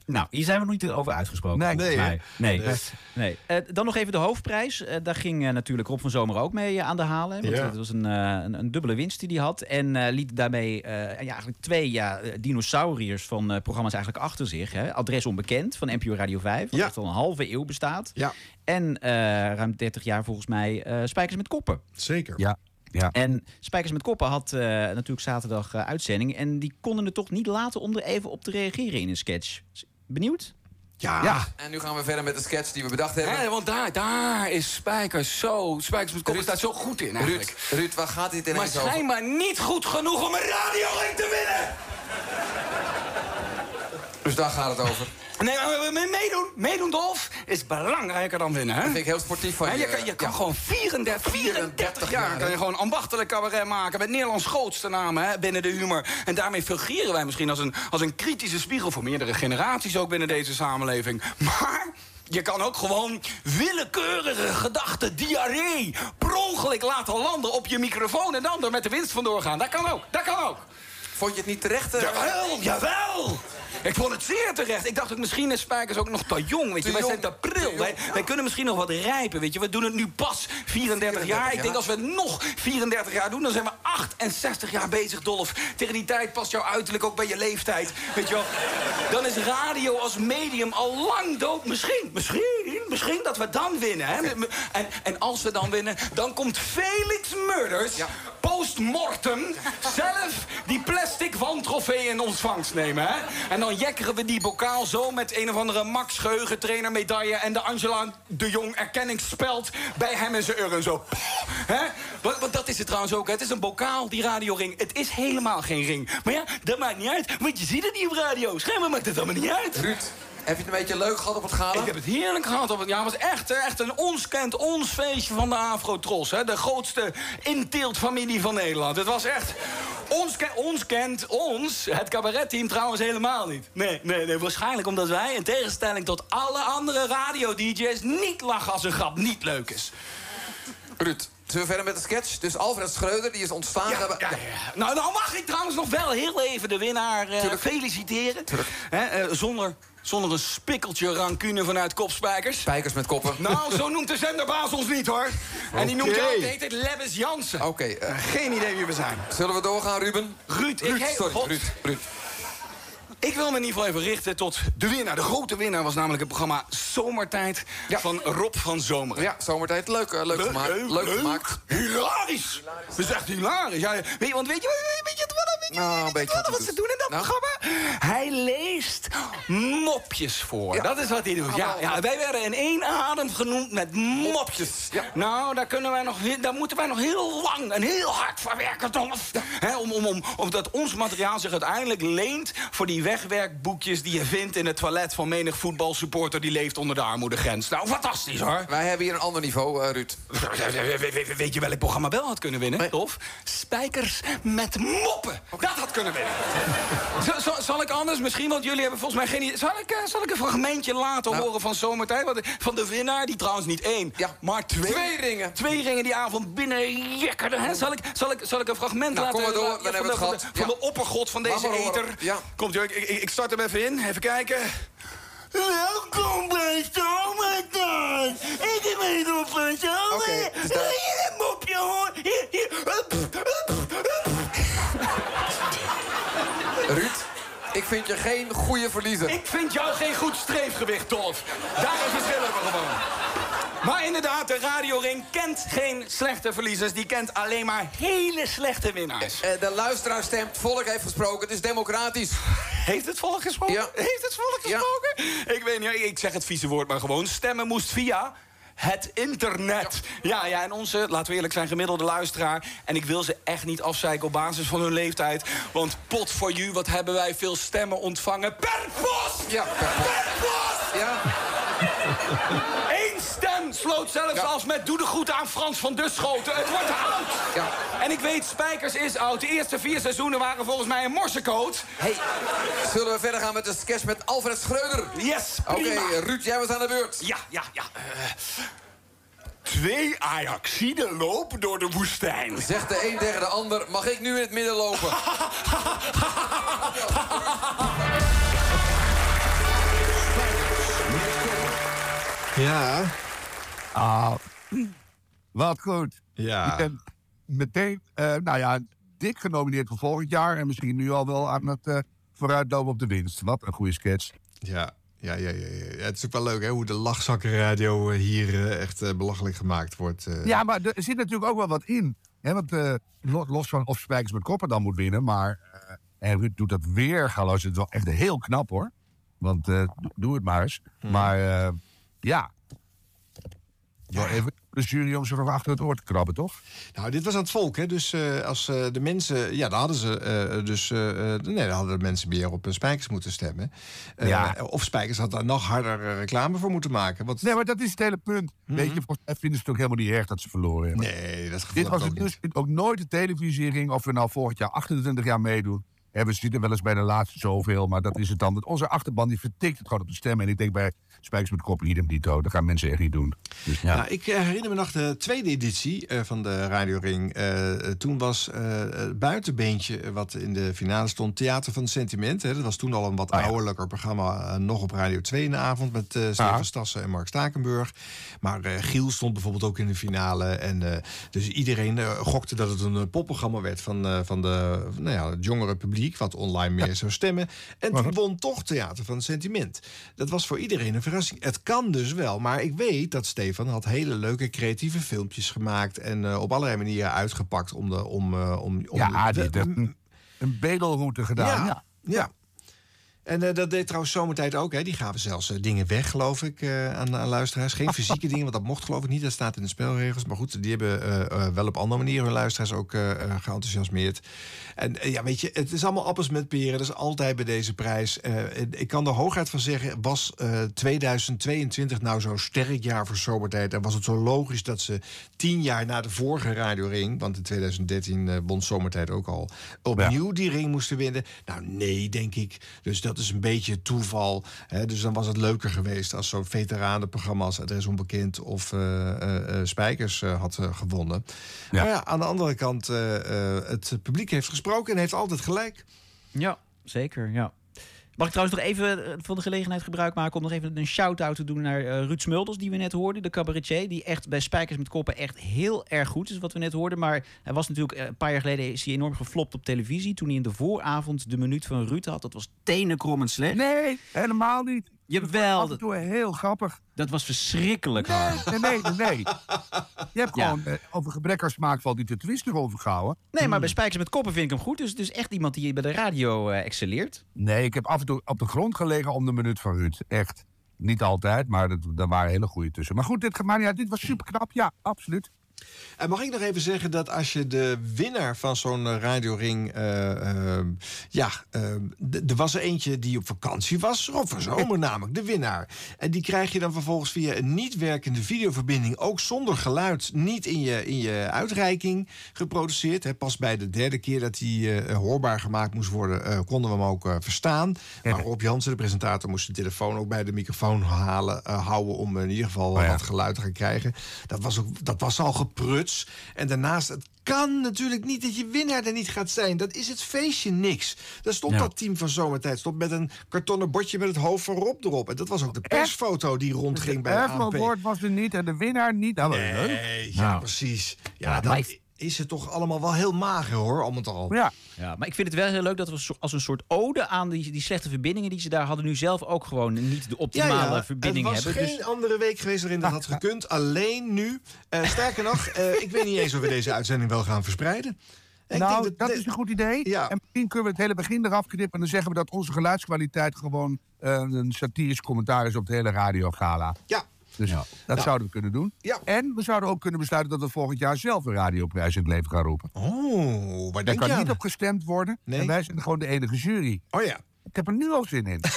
Nou, hier zijn we nog niet over uitgesproken. Nee. Nee, nee. Nee. nee. Eh, dan nog even de hoofdprijs. Eh, daar ging eh, natuurlijk Rob van Zomer ook mee eh, aan de halen. Want Ja. het was een, eh, een, een dubbele winst die hij had. En eh, liet daarmee eh, ja, eigenlijk twee ja, eh, dinosauriërs van eh, programma's eigenlijk achter zich. Hè. Adres onbekend van NPO Radio 5. Wat Ja. echt al een halve eeuw bestaat. Ja, En eh, ruim 30 jaar volgens mij eh, Spijkers met Koppen. zeker. ja, ja. En Spijkers met Koppen had eh, natuurlijk zaterdag eh, uitzending. En die konden het toch niet laten om er even op te reageren in een sketch. Benieuwd? Ja. Ja. En nu gaan we verder met de sketch die we bedacht hebben. Hè, want daar, daar is Spijkers zo... Spijkers met koppen staat zo goed in eigenlijk. Ruud, Ruud, waar gaat dit Maar ineens over? schijnbaar niet goed genoeg om een radioring te winnen. Dus daar gaat het over. Nee, meedoen, meedoen Dolf, is belangrijker dan winnen, hè? Dat vind ik heel sportief van je. je kan, je kan Ja. gewoon 34, 34 jaar jaar, kan je gewoon ambachtelijk cabaret maken... met Nederlands grootste namen hè, binnen de humor. En daarmee fungeren wij misschien als een, als een kritische spiegel... voor meerdere generaties ook binnen deze samenleving. Maar... Je kan ook gewoon willekeurige gedachten, diarree... per ongeluk laten landen op je microfoon... en dan er met de winst vandoor gaan. Dat kan ook, dat kan ook. Vond je het niet terecht? eh? Jawel, jawel! Ik vond het zeer terecht. Ik dacht ook, misschien is Spijkers ook nog te jong. Weet je. Te Wij jong, zijn te pril. te Wij, wij kunnen misschien nog wat rijpen. Weet je. We doen het nu pas 34, jaar. Ik denk als we nog 34 jaar doen... dan zijn we 68 jaar bezig, Dolf. Tegen die tijd past jouw uiterlijk ook bij je leeftijd. Weet je wel? Dan is radio als medium al lang dood. Misschien, misschien, misschien dat we dan winnen. Hè? En, en als we dan winnen, dan komt Felix Murders... Ja. postmortem zelf die plastic wandtrofee in ontvangst nemen. Hè? En dan jekkeren we die bokaal zo met een of andere Max Geheugen trainer medaille... en de Angela de Jong erkenningsspeld bij hem in zijn urn zo. Hè? Want, want dat is het trouwens ook. hè. Het is een bokaal, die radioring. Het is helemaal geen ring. Maar ja, dat maakt niet uit, want je ziet het niet op radio. Schijnbaar maakt het allemaal niet uit. Ruud, heb je het een beetje leuk gehad op het gala? Ik heb het heerlijk gehad. Op het, ja, het was echt, echt een ons kent ons feestje van de Afro-Tros. hè. De grootste inteeltfamilie van Nederland. Het was echt... Ons, ke- ons kent ons, het cabaretteam trouwens helemaal niet. Nee, nee, nee, waarschijnlijk omdat wij, in tegenstelling tot alle andere radio-dj's... niet lachen als een grap niet leuk is. Ruud, zullen we verder met de sketch? Dus Alfred Schreuder, die is ontstaan. Ja, Hebben- ja, ja. Nou, dan mag ik trouwens nog wel heel even de winnaar eh, feliciteren. Hè, eh, zonder, zonder een spikkeltje rancune vanuit kopspijkers. Spijkers met koppen. Nou, zo noemt de zenderbaas ons niet, hoor. En die noemt jou ook, heet het Lebbes Jansen. Oké, eh, Geen idee wie we zijn. zullen we doorgaan, Ruben? Ruud, ik heet- sorry, God. Ruud, Ruud. Ik wil me in ieder geval even richten tot de winnaar. De grote winnaar was namelijk het programma Zomertijd Ja. van Rob van Zomeren. Ja, zomertijd. Leuk, eh, leuk, gemaakt. Leuk, gemaakt. Hilarisch. Dat is echt hilarisch. Ja, weet je, want weet je, weet je, wat, weet je, Nou, een weet je beetje wat, wat wat ze doen in dat Nou? programma? Hij leest mopjes voor. Ja. Dat is wat hij doet. Ja, ja, wij werden in één adem genoemd met mopjes. Ja. Nou, daar, kunnen wij nog, daar moeten wij nog heel lang en heel hard voor werken, Dolf. Om, om, om, omdat ons materiaal zich uiteindelijk leent... voor die wegwerkboekjes die je vindt in het toilet... van menig voetbalsupporter die leeft onder de armoedegrens. Nou, fantastisch, hoor. Wij hebben hier een ander niveau, eh, Ruud. Weet je welk programma wel had kunnen winnen, Dolf? Spijkers met moppen. Dat had kunnen winnen. Zal- ik anders misschien, want jullie hebben volgens mij geen idee... Zal ik, eh, zal ik een fragmentje laten Nou. horen van Zomertijd? Want- Van de winnaar, die trouwens niet één, Ja. maar twee... Twee ringen. Twee ringen die avond binnen jekkerden. Hè? Zal, ik, zal, ik, zal ik een fragment Nou, laten... kom maar door, dan hebben we het gehad. Van de, Ja. van de oppergod van deze horen. eter. Ja. Komt, ik, ik, ik start hem even in. Even kijken. Welkom bij Zomertijd. Ik ben op van Zomer. Oké, dus daar- Hier een mopje hoor. Hier, hier. Ruud, ik vind je geen goede verliezer. Ik vind jou geen goed streefgewicht, Dolf. Daar verschillen we gewoon. Maar inderdaad, de radioring kent geen slechte verliezers. Die kent alleen maar hele slechte winnaars. Eh, de luisteraar stemt, volk heeft gesproken, het is democratisch. Heeft het volk gesproken? Ja. Heeft het volk Ja. gesproken? Ik weet niet, ik zeg het vieze woord maar gewoon. Stemmen moest via het internet. Ja, ja, en onze, laten we eerlijk zijn, gemiddelde luisteraar... en ik wil ze echt niet afzeiken op basis van hun leeftijd... want pot voor you, wat hebben wij veel stemmen ontvangen per post! Ja, per post. Per post! Ja, Sloot zelfs als met doe de groeten aan Frans van Duschoten. Het wordt oud. Ja. En ik weet, Spijkers is oud. De eerste vier seizoenen waren volgens mij een morsecoat. Hey, zullen we verder gaan met de sketch met Alfred Schreuder? Yes, Oké, prima. Ruud, jij was aan de beurt. Ja, ja, ja. Eh, twee Ajaxiden lopen door de woestijn. Zegt de een tegen de ander, mag ik nu in het midden lopen? Ja. Ah, wat goed. Ja. Je bent meteen, eh, nou ja, dik genomineerd voor volgend jaar. En misschien nu al wel aan het eh, vooruitlopen op de winst. Wat een goede sketch. Ja. Ja, ja, ja, ja. Het is ook wel leuk hè, hoe de lachzakkenradio eh, hier echt belachelijk gemaakt wordt. Ja, maar er zit natuurlijk ook wel wat in. Hè? Want lo- los van of Spijkers met Koppen dan moet winnen. Maar en Ruud doet dat weer. Galoos, het is wel echt heel knap hoor. Want do- doe het maar eens. Maar eh, ja. Wel even de jury om ze van achter het oor te krabben, toch? Nou, dit was aan het volk, hè? Dus eh, als eh, de mensen. Ja, dan hadden ze. eh, dus. nee, dan hadden de mensen meer op Spijkers moeten stemmen. Ja. Of Spijkers had daar nog harder reclame voor moeten maken. Want, Nee, maar dat is het hele punt. Weet je, volgens mij vinden ze het ook helemaal niet erg dat ze verloren hebben. nee, dat gevoel Dit was ook dus ook nooit de televisiering. Of we nou volgend jaar 28 jaar meedoen. Hebben ze zitten wel eens bij de laatste zoveel. Maar dat is het dan. Onze achterban die vertikt het gewoon op de stem. En ik denk bij Spijkers met Koppen idem dito. Dat gaan mensen echt niet doen. Dus ja. Nou, ik eh, herinner me nog de tweede editie eh, van de Radio Ring. Eh, toen was het buitenbeentje wat in de finale stond Theater van het Sentiment. Hè. Dat was toen al een wat Ah, ja. ouderlijker programma. nog op Radio 2 in de avond met Stefan Ah. Stassen en Mark Stakenburg. Maar Giel stond bijvoorbeeld ook in de finale. En, dus iedereen gokte dat het een popprogramma werd van, van de, nou ja, het jongere publiek. Wat online meer zou stemmen. En toen won toch Theater van het Sentiment. Dat was voor iedereen een verrassing. Het kan dus wel. Maar ik weet dat Stefan had hele leuke creatieve filmpjes gemaakt. En eh, op allerlei manieren uitgepakt om de. Om, eh, om, om Ja, de- een, een bedelroute gedaan. ja, Ja. ja. En eh, dat deed trouwens Zomertijd ook. Hè. Die gaven zelfs eh, dingen weg, geloof ik, eh, aan, aan luisteraars. Geen fysieke dingen, want dat mocht geloof ik niet. Dat staat in de spelregels. Maar goed, die hebben wel op andere manieren hun luisteraars ook geenthousiasmeerd. En ja, weet je, het is allemaal appels met peren. Dat is altijd bij deze prijs. Ik kan er hooguit van zeggen, was eh, 2022 nou zo'n sterk jaar voor Zomertijd? En was het zo logisch dat ze tien jaar na de vorige Radio Ring... want in 2013 eh, won Zomertijd ook al... opnieuw die ring moesten winnen? Nou, nee, denk ik. Dus dat is een beetje toeval. Hè? Dus dan was het leuker geweest als zo'n veteranenprogramma... als Adres Onbekend of eh, eh, eh, Spijkers had gewonnen. Maar ja, aan de andere kant, eh, eh, het publiek heeft gesproken... en heeft altijd gelijk. Ja, zeker. Ja. Mag ik trouwens nog even eh, van de gelegenheid gebruik maken om nog even een shout-out te doen naar eh, Ruud Smulders, die we net hoorden, de cabaretier, die echt bij Spijkers met Koppen echt heel erg goed is, wat we net hoorden. Maar hij was natuurlijk eh, een paar jaar geleden enorm geflopt op televisie toen hij in de vooravond de minuut van Ruud had. Dat was tenenkrommend slecht. Nee, helemaal niet. Jawel, en toe heel grappig. dat was verschrikkelijk hard. Nee, nee, nee. nee. Je hebt Ja. gewoon eh, over gebrek aan smaak valt die te twisten overgehouden. Nee, maar bij Spijkers met Koppen vind ik hem goed. Dus, dus echt iemand die bij de radio eh, excelleert. Nee, ik heb af en toe op de grond gelegen om de minuut van Ruud. Echt. Niet altijd, maar dat, daar waren hele goede tussen. Maar goed, dit, maar ja, dit was super knap. Ja, absoluut. En mag ik nog even zeggen dat als je de winnaar van zo'n eh, radioring... eh, ja, eh, d- er was er eentje die op vakantie was, of voor zomer namelijk, de winnaar. En die krijg je dan vervolgens via een niet werkende videoverbinding... ook zonder geluid, niet in je, in je uitreiking geproduceerd. Pas bij de derde keer dat hij eh, hoorbaar gemaakt moest worden... konden we hem ook verstaan. Maar Rob Jansen, de presentator, moest de telefoon ook bij de microfoon halen, houden... om in ieder geval Oh ja. wat geluid te gaan krijgen. Dat was, ook, dat was al En daarnaast, het kan natuurlijk niet dat je winnaar er niet gaat zijn. Dat is het feestje niks. Daar stond Ja. dat team van Zomertijd stond met een kartonnen bordje met het hoofd van Rob erop. En dat was ook de persfoto die rondging bij de ANP. woord was er niet en de winnaar niet. Nou, Nee, leuk. ja, Nou. precies. Ja, Ja, ik- is het toch allemaal wel heel mager, hoor, al met al. Ja, Ja, maar ik vind het wel heel leuk dat we als een soort ode aan die, die slechte verbindingen die ze daar hadden, nu zelf ook gewoon niet de optimale verbinding er was hebben. geen Dus andere week geweest waarin dat had gekund. Alleen nu. Eh, sterker nog, eh, ik weet niet eens of we deze uitzending wel gaan verspreiden. Ik nou, denk dat, de- is een goed idee. Ja. En misschien kunnen we het hele begin eraf knippen... en dan zeggen we dat onze geluidskwaliteit gewoon eh, een satirisch commentaar is op de hele radiogala. Ja, Dus dat zouden we kunnen doen. Ja. En we zouden ook kunnen besluiten dat we volgend jaar zelf een radioprijs in het leven gaan roepen. Oh, waar Daar kan niet op gestemd worden. Nee. En wij zijn gewoon de enige jury. Oh ja. Ik heb er nu al zin in.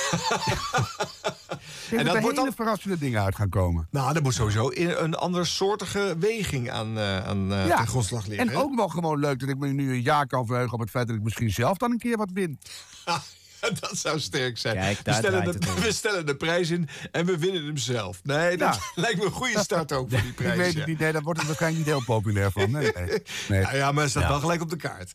En dat, dat er wordt hele dan... verrassende dingen uit gaan komen. Nou, er moet sowieso in- een andere soortige weging aan, eh aan ten grondslag liggen. En ook wel gewoon leuk dat ik me nu een jaar kan verheugen op het feit dat ik misschien zelf dan een keer wat win. dat zou sterk zijn. Kijk, we, stellen de, het om. we stellen de prijs in en we winnen hem zelf. Nee, dat lijkt me een goede start ook voor die Ik prijs. weet ja. het niet, nee, daar wordt het waarschijnlijk niet heel populair van. Nee, nee. nee. Ja, ja, maar het staat Ja. wel gelijk op de kaart.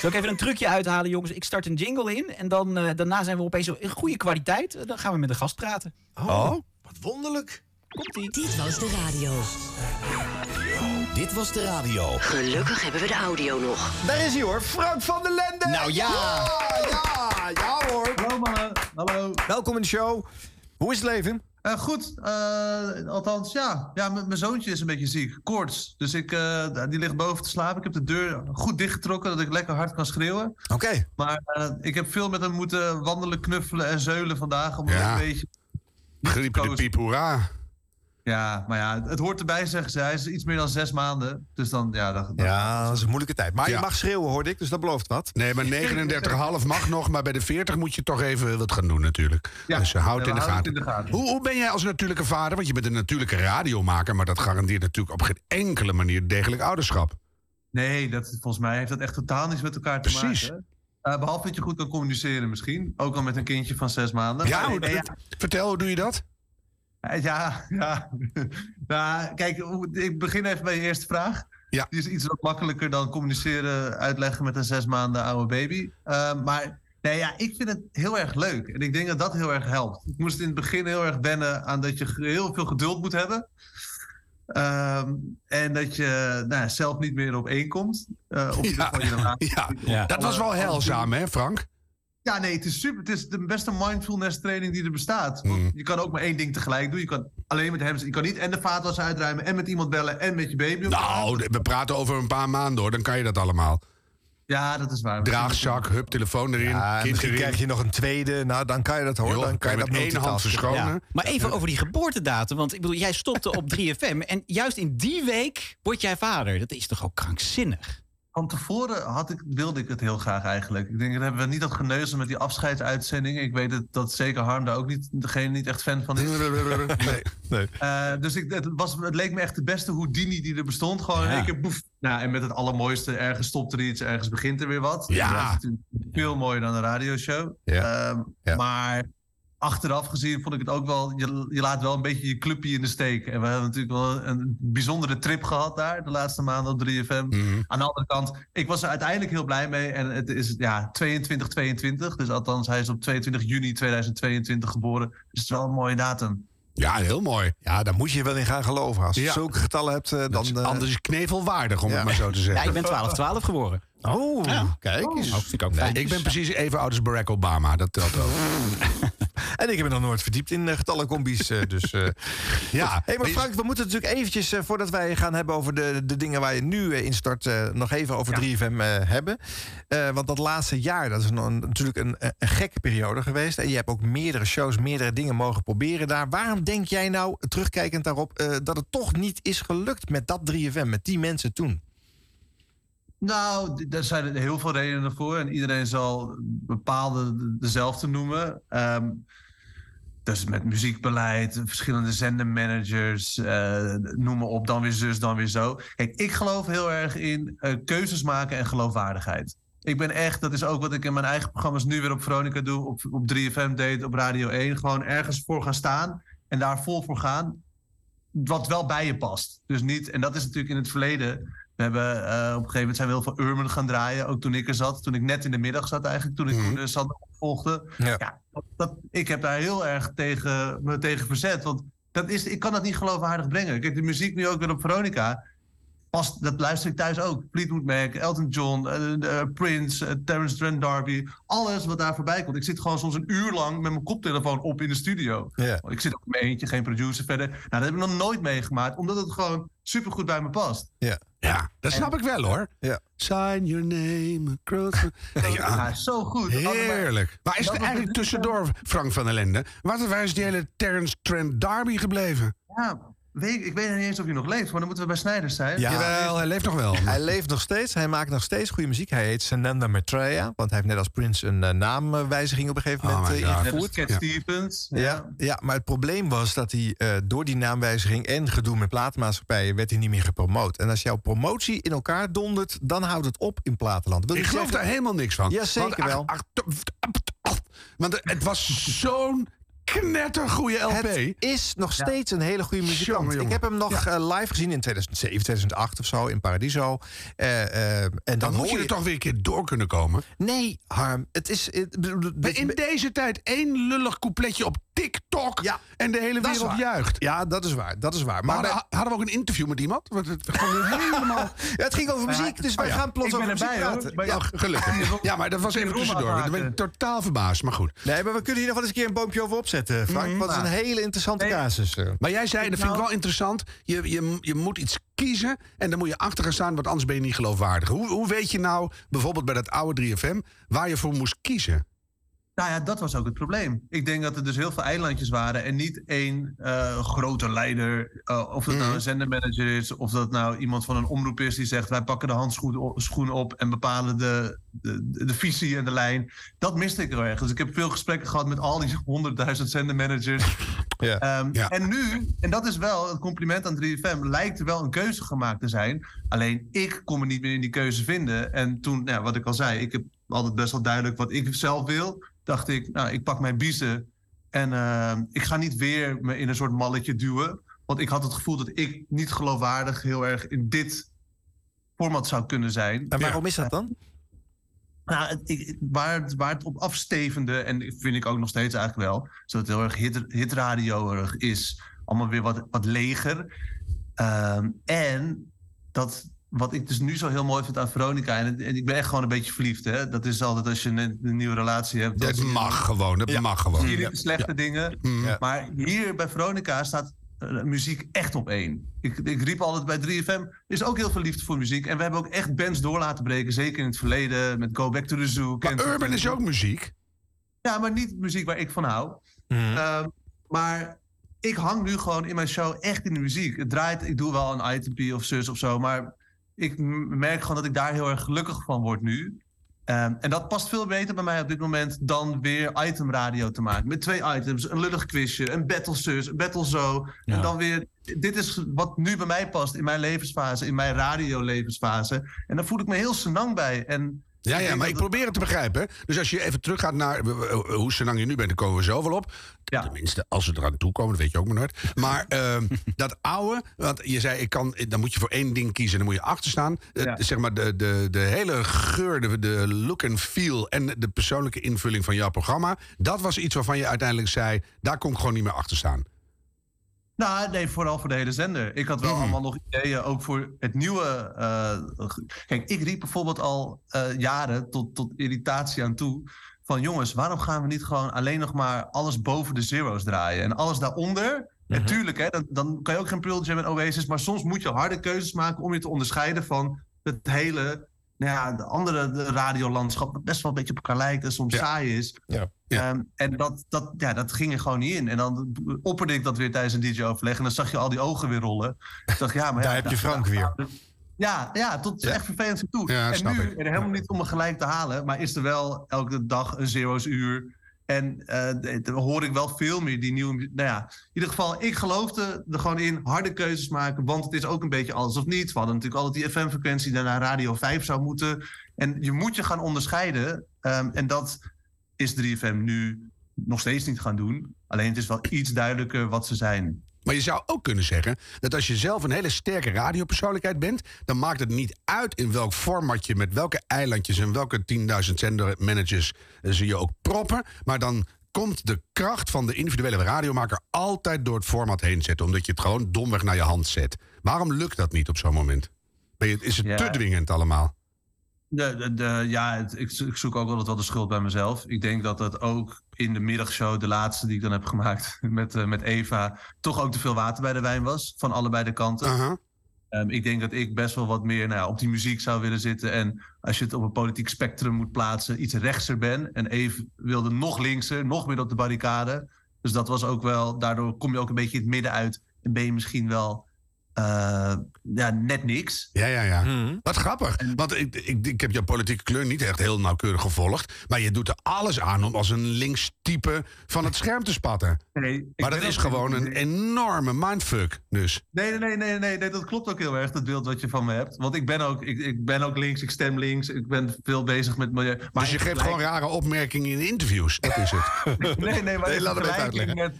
Zal ik even een trucje uithalen, jongens? Ik start een jingle in en dan, eh, daarna zijn we opeens in goede kwaliteit. Eh, Dan gaan we met de gast praten. Oh, wat wonderlijk. Komt-ie. Dit was de radio. Dit was de radio. Gelukkig hebben we de audio nog. Daar is hij hoor, Frank van der Lende. Nou ja. Ja, ja hoor. Hallo mannen, hallo. Welkom in de show. Hoe is het leven? Eh, goed, eh, althans ja. ja mijn zoontje is een beetje ziek, koorts. Dus ik, eh, die ligt boven te slapen. Ik heb de deur goed dichtgetrokken, dat ik lekker hard kan schreeuwen. Oké. Maar eh, ik heb veel met hem moeten wandelen, knuffelen en zeulen vandaag. Om Ja. een beetje... Griepen de piep, hoera. Ja, maar ja, het hoort erbij, zeggen ze. Hij is iets meer dan zes maanden. Dus dan, ja... Dat, Ja, dat is een moeilijke tijd. Maar Ja. je mag schreeuwen, hoorde ik, dus dat belooft wat. Nee, maar 39,5 mag nog, maar bij de 40 moet je toch even wat gaan doen natuurlijk. Ja, dus uh, houd ja, in, de gaten. het in de gaten. Hoe, hoe ben jij als natuurlijke vader? Want je bent een natuurlijke radiomaker, maar dat garandeert natuurlijk op geen enkele manier degelijk ouderschap. Nee, dat, volgens mij heeft dat echt totaal niets met elkaar te Precies. maken. Eh, behalve dat je goed kan communiceren misschien. Ook al met een kindje van zes maanden. Ja, Maar hoe- nee, ja, vertel, hoe doe je dat? Eh, Ja, ja. nou, kijk, ik begin even bij je eerste vraag. Ja. Die is iets wat makkelijker dan communiceren, uitleggen met een zes maanden oude baby. Eh, maar nee, ja, ik vind het heel erg leuk. En ik denk dat dat heel erg helpt. Ik moest in het begin heel erg wennen aan dat je heel veel geduld moet hebben. Ehm, en dat je nou, zelf niet meer op één komt. Eh, je Ja, van je relatie. ja. Ja. Dat was wel heilzaam, hè, Frank? Ja, nee, het is super. Het is de beste mindfulness training die er bestaat. Want Mm. je kan ook maar één ding tegelijk doen. Je kan alleen met hem... Je kan niet en de vaatwas uitruimen... en met iemand bellen en met je baby. Nou, we praten over een paar maanden hoor, dan kan je dat allemaal. Ja, dat is waar. Draagzak, hup, telefoon erin, Ja, en kind misschien erin. krijg je nog een tweede. Nou, dan kan je dat hoor. Joh, dan kan je dat met één hand verschonen. Ja. Maar even over die geboortedatum. Want ik bedoel, jij stopte op 3FM. En juist in die week word jij vader. Dat is toch ook krankzinnig? Van tevoren had ik, wilde ik het heel graag eigenlijk. Ik denk, dat hebben we niet dat geneuzel met die afscheidsuitzendingen. Ik weet het, dat zeker Harm daar ook niet, degene niet echt fan van is. Nee, nee. Eh, dus ik, het, was, het leek me echt de beste Houdini die er bestond. Gewoon Ja. keer boef. Nou, en met het allermooiste, ergens stopt er iets, ergens begint er weer wat. Ja. Dat is natuurlijk veel mooier dan een radioshow. Ja. Ehm, Ja. Maar achteraf gezien vond ik het ook wel... Je, je laat wel een beetje je clubje in de steek. En we hebben natuurlijk wel een bijzondere trip gehad daar... de laatste maanden op 3FM. Mhm. Aan de andere kant, ik was er uiteindelijk heel blij mee. En het is ja, 22-22. Dus althans, hij is op 22 juni 2022 geboren. Dus het is wel een mooie datum. Ja, heel mooi. Ja, daar moet je wel in gaan geloven. Als je Ja. zulke getallen hebt, eh, Dan, dan... eh, anders is het knevelwaardig, om ja. het maar zo te Ja, zeggen. ik ben 12-12 geboren. Oh, Ja. kijk eens. Oh, vind ik Nee, ben precies even oud als Barack Obama, dat telt ook. En ik heb me nog nooit verdiept in uh, getallencombi's. eh, dus, eh, Ja, Hé, maar Frank, we moeten natuurlijk eventjes, eh, voordat wij gaan hebben over de, de dingen waar je nu eh, instart, eh, nog even over 3FM eh, hebben. Eh, want dat laatste jaar, dat is een, natuurlijk een, een gekke periode geweest. En je hebt ook meerdere shows, meerdere dingen mogen proberen daar. Waarom denk jij nou, terugkijkend daarop, eh, dat het toch niet is gelukt met dat 3FM, met die mensen toen? Nou, daar zijn heel veel redenen voor. En iedereen zal bepaalde dezelfde noemen. Ehm, dus met muziekbeleid, verschillende zendermanagers, eh noem maar op, dan weer zus, dan weer zo. Kijk, ik geloof heel erg in eh, keuzes maken en geloofwaardigheid. Ik ben echt, dat is ook wat ik in mijn eigen programma's nu weer op Veronica doe, op, op 3FM deed, op Radio 1. Gewoon ergens voor gaan staan en daar vol voor gaan. Wat wel bij je past. Dus niet, en dat is natuurlijk in het verleden. We hebben eh, op een gegeven moment zijn we heel veel Urban gaan draaien. Ook toen ik er zat. Toen ik net in de middag zat eigenlijk. Toen ik mm Sander opvolgde. Ja. Ja, dat, ik heb daar heel erg tegen, me tegen verzet. Want dat is, ik kan dat niet geloofwaardig brengen. Kijk, de muziek nu ook weer op Veronica. Past, dat luister ik thuis ook. Fleetwood Mac, Elton John, eh, Prince, Terence Trent D'Arby. Alles wat daar voorbij komt. Ik zit gewoon soms een uur lang met mijn koptelefoon op in de studio. Ik zit ook in mijn eentje, geen producer verder. Nou, dat heb ik nog nooit meegemaakt. Omdat het gewoon supergoed bij me past. Ja. Ja, dat snap ik wel hoor. Ja. Sign your name across... Ja, zo goed. Heerlijk. Maar is Dat er was eigenlijk het- tussendoor, Frank van der Lende... wat waar is die hele Terence Trent Darby gebleven? Ja, weet, ik weet niet eens of hij nog leeft, maar dan moeten we bij Snijders zijn. Jawel, hij leeft nog wel. Hij leeft nog steeds. Hij maakt nog steeds goede muziek. Hij heet Sananda Maitreya. Want hij heeft net als Prince een eh, naamwijziging op een gegeven Oh moment eh, ingevoerd. Cat Stevens. Ja. Ja, maar het probleem was dat hij eh, door die naamwijziging en gedoe met platenmaatschappijen werd hij niet meer gepromoot. En als jouw promotie in elkaar dondert, dan houdt het op in platenland. Wil Ik geloof zeggen- daar helemaal niks van. Ja, zeker Want, wel. ach, ach, Want het was zo'n knettergoeie LP. Het is nog steeds een hele goede muzikant. Jongen, jongen. Ik heb hem nog eh, live gezien in 2007, 2008 of zo in Paradiso. Eh, eh, en dan, Dan moet hoor je er toch weer een keer door kunnen komen. Nee, Harm. Het is. Het, in deze tijd één lullig coupletje op TikTok. en de hele wereld juicht. Ja, dat is waar. Dat is waar. Maar Maar hadden, bij- hadden we ook een interview met iemand? Want het, helemaal... Ja, het ging over muziek, dus wij Oh ja. gaan plots Ik ben over muziek hoor. praten. Ja, gelukkig. Ja, maar dat was even tussendoor. Dan ben ik totaal verbaasd, maar goed. Nee, maar we kunnen hier nog wel eens een keer een boompje over opzetten, Frank. Mhm. Want het is een hele interessante casus. eh. Maar jij zei, dat vind ik Nou- wel interessant. Je, je, je moet iets kiezen en dan moet je achter gaan staan, want anders ben je niet geloofwaardig. Hoe, hoe weet je nou, bijvoorbeeld bij dat oude 3FM, waar je voor moest kiezen? Nou ja, dat was ook het probleem. Ik denk dat er dus heel veel eilandjes waren en niet één eh, grote leider. eh, of dat nou een zendermanager is, of dat nou iemand van een omroep is die zegt: wij pakken de handschoen op en bepalen de, de, de visie en de lijn. Dat miste ik heel erg. Dus ik heb veel gesprekken gehad met al die honderdduizend zendermanagers. Ehm, En nu, en dat is wel een compliment aan 3FM, lijkt er wel een keuze gemaakt te zijn. Alleen ik kon me niet meer in die keuze vinden. En toen, nou, wat ik al zei, ik heb altijd best wel duidelijk wat ik zelf wil. Dacht ik, nou, ik pak mijn biezen en ehm, ik ga niet weer me in een soort malletje duwen. Want ik had het gevoel dat ik niet geloofwaardig heel erg in dit format zou kunnen zijn. En waarom is dat dan? Nou, het- ik- waar, het, waar het op afstevende, en vind ik ook nog steeds eigenlijk wel, zodat het heel erg hit, hitradio is, allemaal weer wat, wat leger. Ehm, en dat, wat ik dus nu zo heel mooi vind aan Veronica, en, ik ben echt gewoon een beetje verliefd, hè? dat is altijd als je een, een nieuwe relatie hebt. Dat je- mag gewoon, dat mag gewoon. zie je niet Ja. de slechte Ja. dingen. Mm. Maar hier bij Veronica staat eh, muziek echt op één. Ik, ik riep altijd bij 3FM, er is ook heel veel liefde voor muziek. En we hebben ook echt bands door laten breken. Zeker in het verleden, met Go Back to the Zoo. Maar urban is ook muziek. Ja, maar niet muziek waar ik van hou. Ehm, maar ik hang nu gewoon in mijn show echt in de muziek. Het draait, ik doe wel een itempie of zus of zo, maar ik merk gewoon dat ik daar heel erg gelukkig van word nu. Ehm, en dat past veel beter bij mij op dit moment dan weer itemradio te maken. Met twee items, een lullig quizje, een battle zus, een battle zo. En dan weer, dit is wat nu bij mij past in mijn levensfase, in mijn radiolevensfase. En daar voel ik me heel senang bij. En Ja, ja, maar ik probeer het te begrijpen. Dus als je even teruggaat naar hoe senang je nu bent, dan komen we zo wel op. Tenminste, als we eraan toe komen, dat weet je ook maar nooit. Maar ehm, dat oude, want je zei, ik kan, dan moet je voor één ding kiezen, dan moet je achter staan. Eh, Zeg maar, de, de, de hele geur, de, de look and feel en de persoonlijke invulling van jouw programma. Dat was iets waarvan je uiteindelijk zei, daar kon ik gewoon niet meer achter staan. Nou, nee, vooral voor de hele zender. Ik had wel Mhm. allemaal nog ideeën, ook voor het nieuwe. eh, Kijk, ik riep bijvoorbeeld al eh, jaren tot, tot irritatie aan toe. Van jongens, waarom gaan we niet gewoon alleen nog maar alles boven de zero's draaien? En alles daaronder. En tuurlijk, hè, dan, dan kan je ook geen Pearl Jam en Oasis. Maar soms moet je harde keuzes maken om je te onderscheiden van het hele. Nou ja, de andere de radiolandschap, dat best wel een beetje op elkaar lijkt en soms saai is. Ja. Ehm, en dat, dat, ja, dat ging er gewoon niet in. En dan opperde ik dat weer tijdens een DJ-overleg. En dan zag je al die ogen weer rollen. Ik dacht, ja, maar ja, Daar heb je Frank weer. Ja, ja tot echt vervelend toe. Ja, en snap nu, ik. en helemaal niet om me gelijk te halen, maar is er wel elke dag een zero's uur. En eh, dan hoor ik wel veel meer die nieuwe. Nou ja, in ieder geval, ik geloofde er gewoon in harde keuzes maken. Want het is ook een beetje alles of niets. We hadden natuurlijk altijd die FM-frequentie naar Radio 5 zou moeten. En je moet je gaan onderscheiden. Ehm, en dat is 3FM nu nog steeds niet gaan doen. Alleen het is wel iets duidelijker wat ze zijn. Maar je zou ook kunnen zeggen dat als je zelf een hele sterke radiopersoonlijkheid bent, dan maakt het niet uit in welk format je met welke eilandjes en welke 10.000 zendermanagers eh, ze je ook proppen. Maar dan komt de kracht van de individuele radiomaker altijd door het format heen zetten, omdat je het gewoon domweg naar je hand zet. Waarom lukt dat niet op zo'n moment? Je, is het Ja. te dwingend allemaal? De, de, de- ja, het- ik, ik zoek ook altijd wel de schuld bij mezelf. Ik denk dat dat ook in de middagshow, de laatste die ik dan heb gemaakt met, eh, met Eva, toch ook te veel water bij de wijn was. Van allebei de kanten. Ehm, ik denk dat ik best wel wat meer nou, ja, op die muziek zou willen zitten. En als je het op een politiek spectrum moet plaatsen, iets rechtser ben. En Eve wilde nog linkser, nog meer op de barricade. Dus dat was ook wel, daardoor kom je ook een beetje in het midden uit. en ben je misschien wel eh, ja, net niks. Ja, ja, ja. Mhm. Wat grappig. Want ik, ik, ik heb jouw politieke kleur niet echt heel nauwkeurig gevolgd. Maar je doet er alles aan om als een links type van het scherm te spatten. Nee, maar dat is gewoon een enorme mindfuck. Dus. Nee, nee, nee, nee, nee, nee, dat klopt ook heel erg, dat beeld wat je van me hebt. Want ik ben ook, ik, ik ben ook links, ik stem links, ik ben veel bezig met milieu. Maar dus je geeft gewoon rare opmerkingen in interviews. Dat is het. Nee, nee, maar in, laat vergelijking uitleggen. met,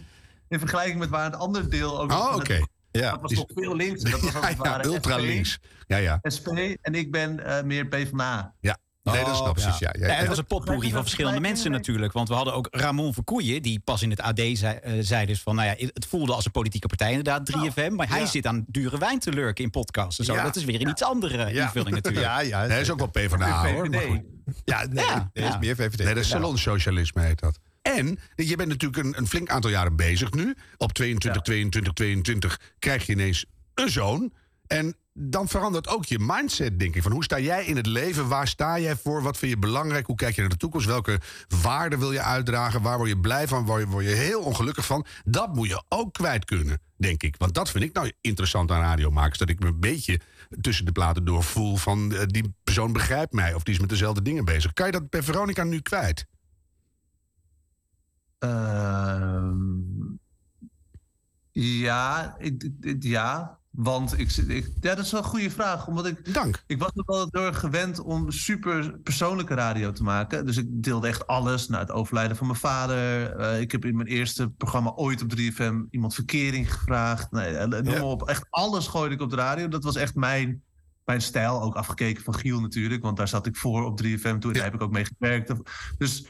in vergelijking met waar het andere deel ook... Oh, oké. Ja. Dat was nog veel links. Dat was Ja, ja, ultra SP, links. Ja, ja. SP en ik ben eh, meer PvdA. Ja, nee, dat snap ik precies. Ja, ja, Ja, ja. het was een potpourri van verschillende mensen natuurlijk. Want we hadden ook Ramon Verkoeien, die pas in het AD zei, eh, zei dus van... nou ja, het voelde als een politieke partij inderdaad, 3FM. Maar hij ja. zit aan dure wijn te lurken in podcasts en zo. Ja. Dat is weer een iets andere invulling natuurlijk. Ja, ja. Nee, is ook wel PvdA hoor. maar goed. Ja, nee, Ja, nee, is meer VVD. Nee, dat is salonsocialisme heet dat. En je bent natuurlijk een, een flink aantal jaren bezig nu. Op 22, 22, 22 krijg je ineens een zoon. En dan verandert ook je mindset, denk ik. Van hoe sta jij in het leven? Waar sta jij voor? Wat vind je belangrijk? Hoe kijk je naar de toekomst? Welke waarden wil je uitdragen? Waar word je blij van? Waar word je heel ongelukkig van? Dat moet je ook kwijt kunnen, denk ik. Want dat vind ik nou interessant aan radiomakers. Dat ik me een beetje tussen de platen door voel van... eh, die persoon begrijpt mij of die is met dezelfde dingen bezig. Kan je dat bij Veronica nu kwijt? Ehm, ja, ik, ja, want ik, ja, dat is wel een goede vraag. Omdat ik, Dank. ik was altijd heel erg gewend om super persoonlijke radio te maken. Dus ik deelde echt alles. Na het overlijden van mijn vader. Eh, ik heb in mijn eerste programma ooit op 3FM iemand verkering gevraagd. Nee, eh, noem maar op. Echt alles gooide ik op de radio. Dat was echt mijn, mijn stijl. Ook afgekeken van Giel natuurlijk. Want daar zat ik voor op 3FM. Toen daar heb ik ook mee gewerkt. Dus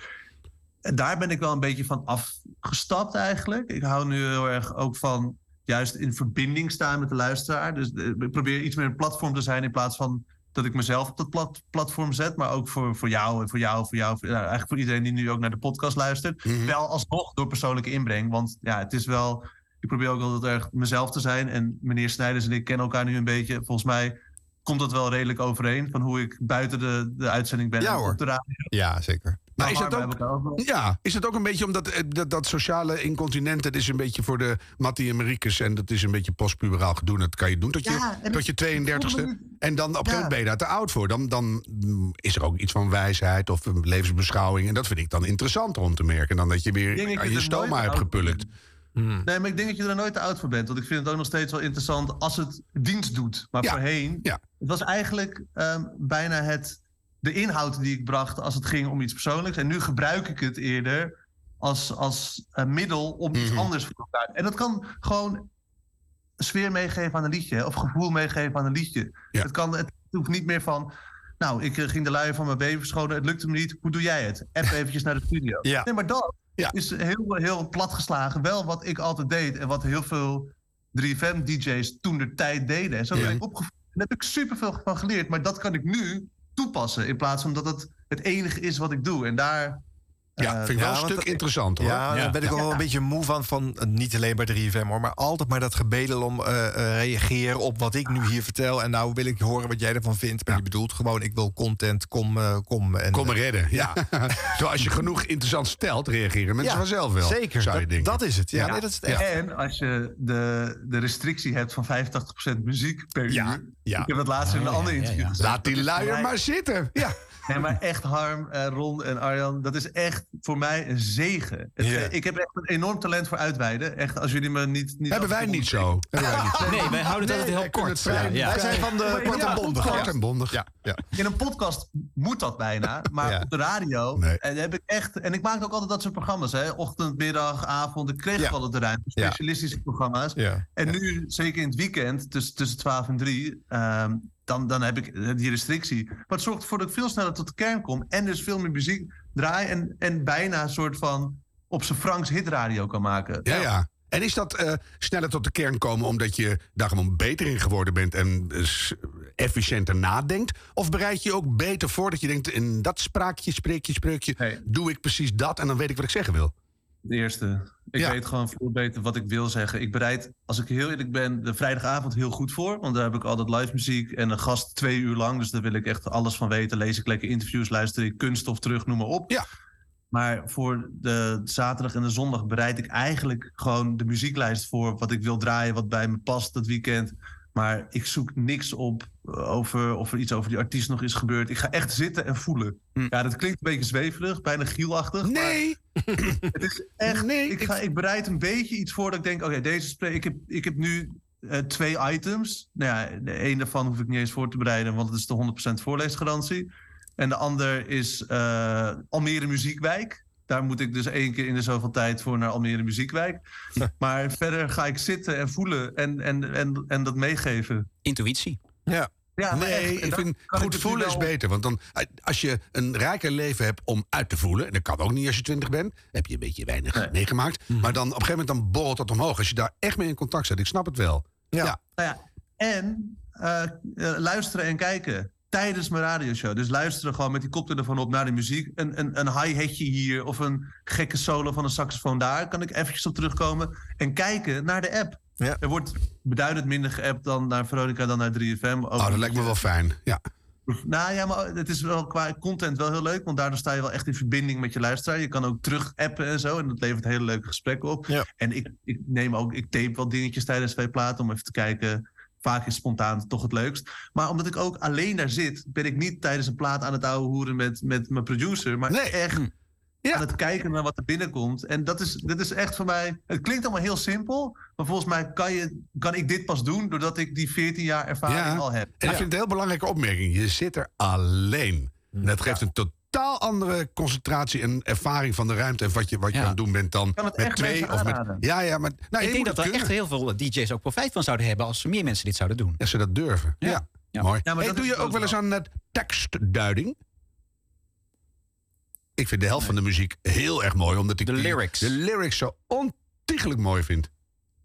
en daar ben ik wel een beetje van afgestapt eigenlijk. Ik hou nu heel erg ook van juist in verbinding staan met de luisteraar. Dus eh, ik probeer iets meer een platform te zijn in plaats van dat ik mezelf op dat plat- platform zet. Maar ook voor, voor jou en voor jou, voor jou. voor- nou, eigenlijk voor iedereen die nu ook naar de podcast luistert. Wel alsnog door persoonlijke inbreng. Want ja, het is wel... Ik probeer ook altijd erg mezelf te zijn. En meneer Snijders en ik kennen elkaar nu een beetje. Volgens mij komt dat wel redelijk overeen. Van hoe ik buiten de, de uitzending ben Ja, op de radio. Ja, zeker. Maar is het ook, over. ja, is dat ook een beetje omdat eh, dat, dat sociale incontinent... dat is een beetje voor de Mattie en Mariekes... en dat is een beetje postpuberaal gedoe. Dat kan je doen tot je, Ja, tot je ik- ik voel 32e. me En dan op een gegeven moment ben je daar te oud voor. Dan, dan is er ook iets van wijsheid of een levensbeschouwing. En dat vind ik dan interessanter om te merken... dan dat je weer aan je je stoma hebt gepulkt. Nee, maar ik denk dat je er nooit te oud voor bent. Want ik vind het ook nog steeds wel interessant als het dienst doet. Maar Ja, voorheen, ja. het was eigenlijk ehm, bijna het, de inhoud die ik bracht als het ging om iets persoonlijks. En nu gebruik ik het eerder als, als eh, middel om iets Mhm. anders voor elkaar. En dat kan gewoon sfeer meegeven aan een liedje. Of gevoel meegeven aan een liedje. Ja. Het, kan, het hoeft niet meer van... Nou, ik eh, ging de luier van mijn baby verschonen. Het lukte me niet. Hoe doe jij het? App eventjes naar de studio. Ja. Nee, maar dat Ja. is heel, heel platgeslagen. Wel wat ik altijd deed. En wat heel veel 3FM-dj's toen de tijd deden. En zo ben ik opgevoed. Daar heb ik superveel van geleerd. Maar dat kan ik nu toepassen. In plaats van dat het het enige is wat ik doe. En daar... Ja, eh, vind ik wel ja, een stuk interessanter hoor. Ja, daar ben ik ook wel een beetje moe van, van. eh, Niet alleen bij 3FM hoor, maar altijd maar dat gebedel om eh, eh, reageren op wat ik nu hier vertel. En nou wil ik horen wat jij ervan vindt. Maar je bedoelt gewoon, ik wil content, kom, eh, kom. En, Kom me redden. Ja. Zo als je genoeg interessant stelt, reageren mensen Ja, vanzelf wel. Zeker, Zou je dat, denken. dat is het. Ja, Nee, dat is het echt. En als je de, de restrictie hebt van 85% muziek per Ja, uur. ja. Ik heb het laatst in een ander interview gezegd. Laat die luier maar zitten. Ja. Nee, maar echt Harm, eh, Ron en Arjan, dat is echt voor mij een zegen. Het-. Ik heb echt een enorm talent voor uitweiden. Echt, als jullie me niet... niet Hebben wij niet zo. Nee, wij houden het altijd heel kort. het vrij- Ja, ja. Wij zijn van de kort en bondig. Kort en bondig. Ja, ja. In een podcast moet dat bijna, maar Ja. op de radio Nee. en heb ik echt. En ik maak ook altijd dat soort programma's, hè? Ochtend, middag, avond. Ik kreeg Ja. wel het ruimte, Ja. specialistische programma's. Ja. En nu, zeker in het weekend, tussen, tussen 12 en 3, ehm, dan, dan heb ik eh, die restrictie. Maar het zorgt ervoor dat ik veel sneller tot de kern kom en dus veel meer muziek draai en, en bijna een soort van op zijn Franks hitradio kan maken. Ja, ja. En is dat eh, sneller tot de kern komen omdat je daar gewoon beter in geworden bent en eh, s- efficiënter nadenkt? Of bereid je je ook beter voor dat je denkt, in dat spraakje, spreekje, spreukje, Nee. doe ik precies dat en dan weet ik wat ik zeggen wil? De eerste. Ik Ja. weet gewoon veel beter wat ik wil zeggen. Ik bereid, als ik heel eerlijk ben, de vrijdagavond heel goed voor. Want daar heb ik altijd live muziek en een gast twee uur lang. Dus daar wil ik echt alles van weten. Lees ik lekker interviews, luister ik kunststof terug, noem maar op. Ja. Maar voor de zaterdag en de zondag bereid ik eigenlijk gewoon de muzieklijst voor wat ik wil draaien, wat bij me past dat weekend. Maar ik zoek niks op eh, over of er iets over die artiest nog is gebeurd. Ik ga echt zitten en voelen. Ja, dat klinkt een beetje zweverig, bijna gielachtig. Nee! het is echt. ik, ga, ik bereid een beetje iets voor dat ik denk: oké, deze spreek. Ik heb, ik heb nu eh, twee items. Nou ja, de ene daarvan hoef ik niet eens voor te bereiden, want het is de 100% voorleesgarantie. En de ander is eh, Almere Muziekwijk. Daar moet ik dus één keer in de zoveel tijd voor naar Almere Muziekwijk. Maar verder ga ik zitten en voelen en, en, en, en dat meegeven. Intuïtie. Ja. Ja, nee, echt, ik vind goed ik voelen is beter. Want dan, eh, als je een rijker leven hebt om uit te voelen... en dat kan ook niet als je twintig bent... heb je een beetje weinig meegemaakt. Mhm. Maar dan op een gegeven moment dan borrelt dat omhoog. Als je daar echt mee in contact zit, ik snap het wel. Ja. Nou ja, en eh, eh, luisteren en kijken tijdens mijn radioshow. Dus luisteren gewoon met die koptelefoon op naar de muziek. Een, een, een hi-hatje hier of een gekke solo van een saxofoon daar. Kan ik eventjes op terugkomen. En kijken naar de app. Er wordt beduidend minder geappt dan naar Veronica dan naar 3FM. Oh, dat lijkt me wel fijn. Ja. Nou ja, maar het is wel qua content wel heel leuk. Want daardoor sta je wel echt in verbinding met je luisteraar. Je kan ook terug appen en zo. En dat levert hele leuke gesprekken op. En ik, ik neem ook, ik tape wel dingetjes tijdens twee platen om even te kijken. Vaak is spontaan toch het leukst. Maar omdat ik ook alleen daar zit, ben ik niet tijdens een plaat aan het ouwe hoeren met, met mijn producer. Maar echt aan het kijken naar wat er binnenkomt. En dat is, dat is echt voor mij. Het klinkt allemaal heel simpel. Maar volgens mij kan, je, kan ik dit pas doen doordat ik die 14 jaar ervaring al heb. En ik vind het een heel belangrijke opmerking. Je zit er alleen. En dat geeft een totaal andere concentratie en ervaring van de ruimte... en wat je, wat je aan het doen bent dan met twee of met... Ja, ja, maar... Nou, ik denk dat er echt heel veel DJ's ook profijt van zouden hebben als meer mensen dit zouden doen. Als ze dat durven. Ja, mooi. Ja, maar Hey, doe je ook wel eens aan het tekstduiding? Ik vind de helft van de muziek heel erg mooi, omdat ik de lyrics, de lyrics zo ontiegelijk mooi vind.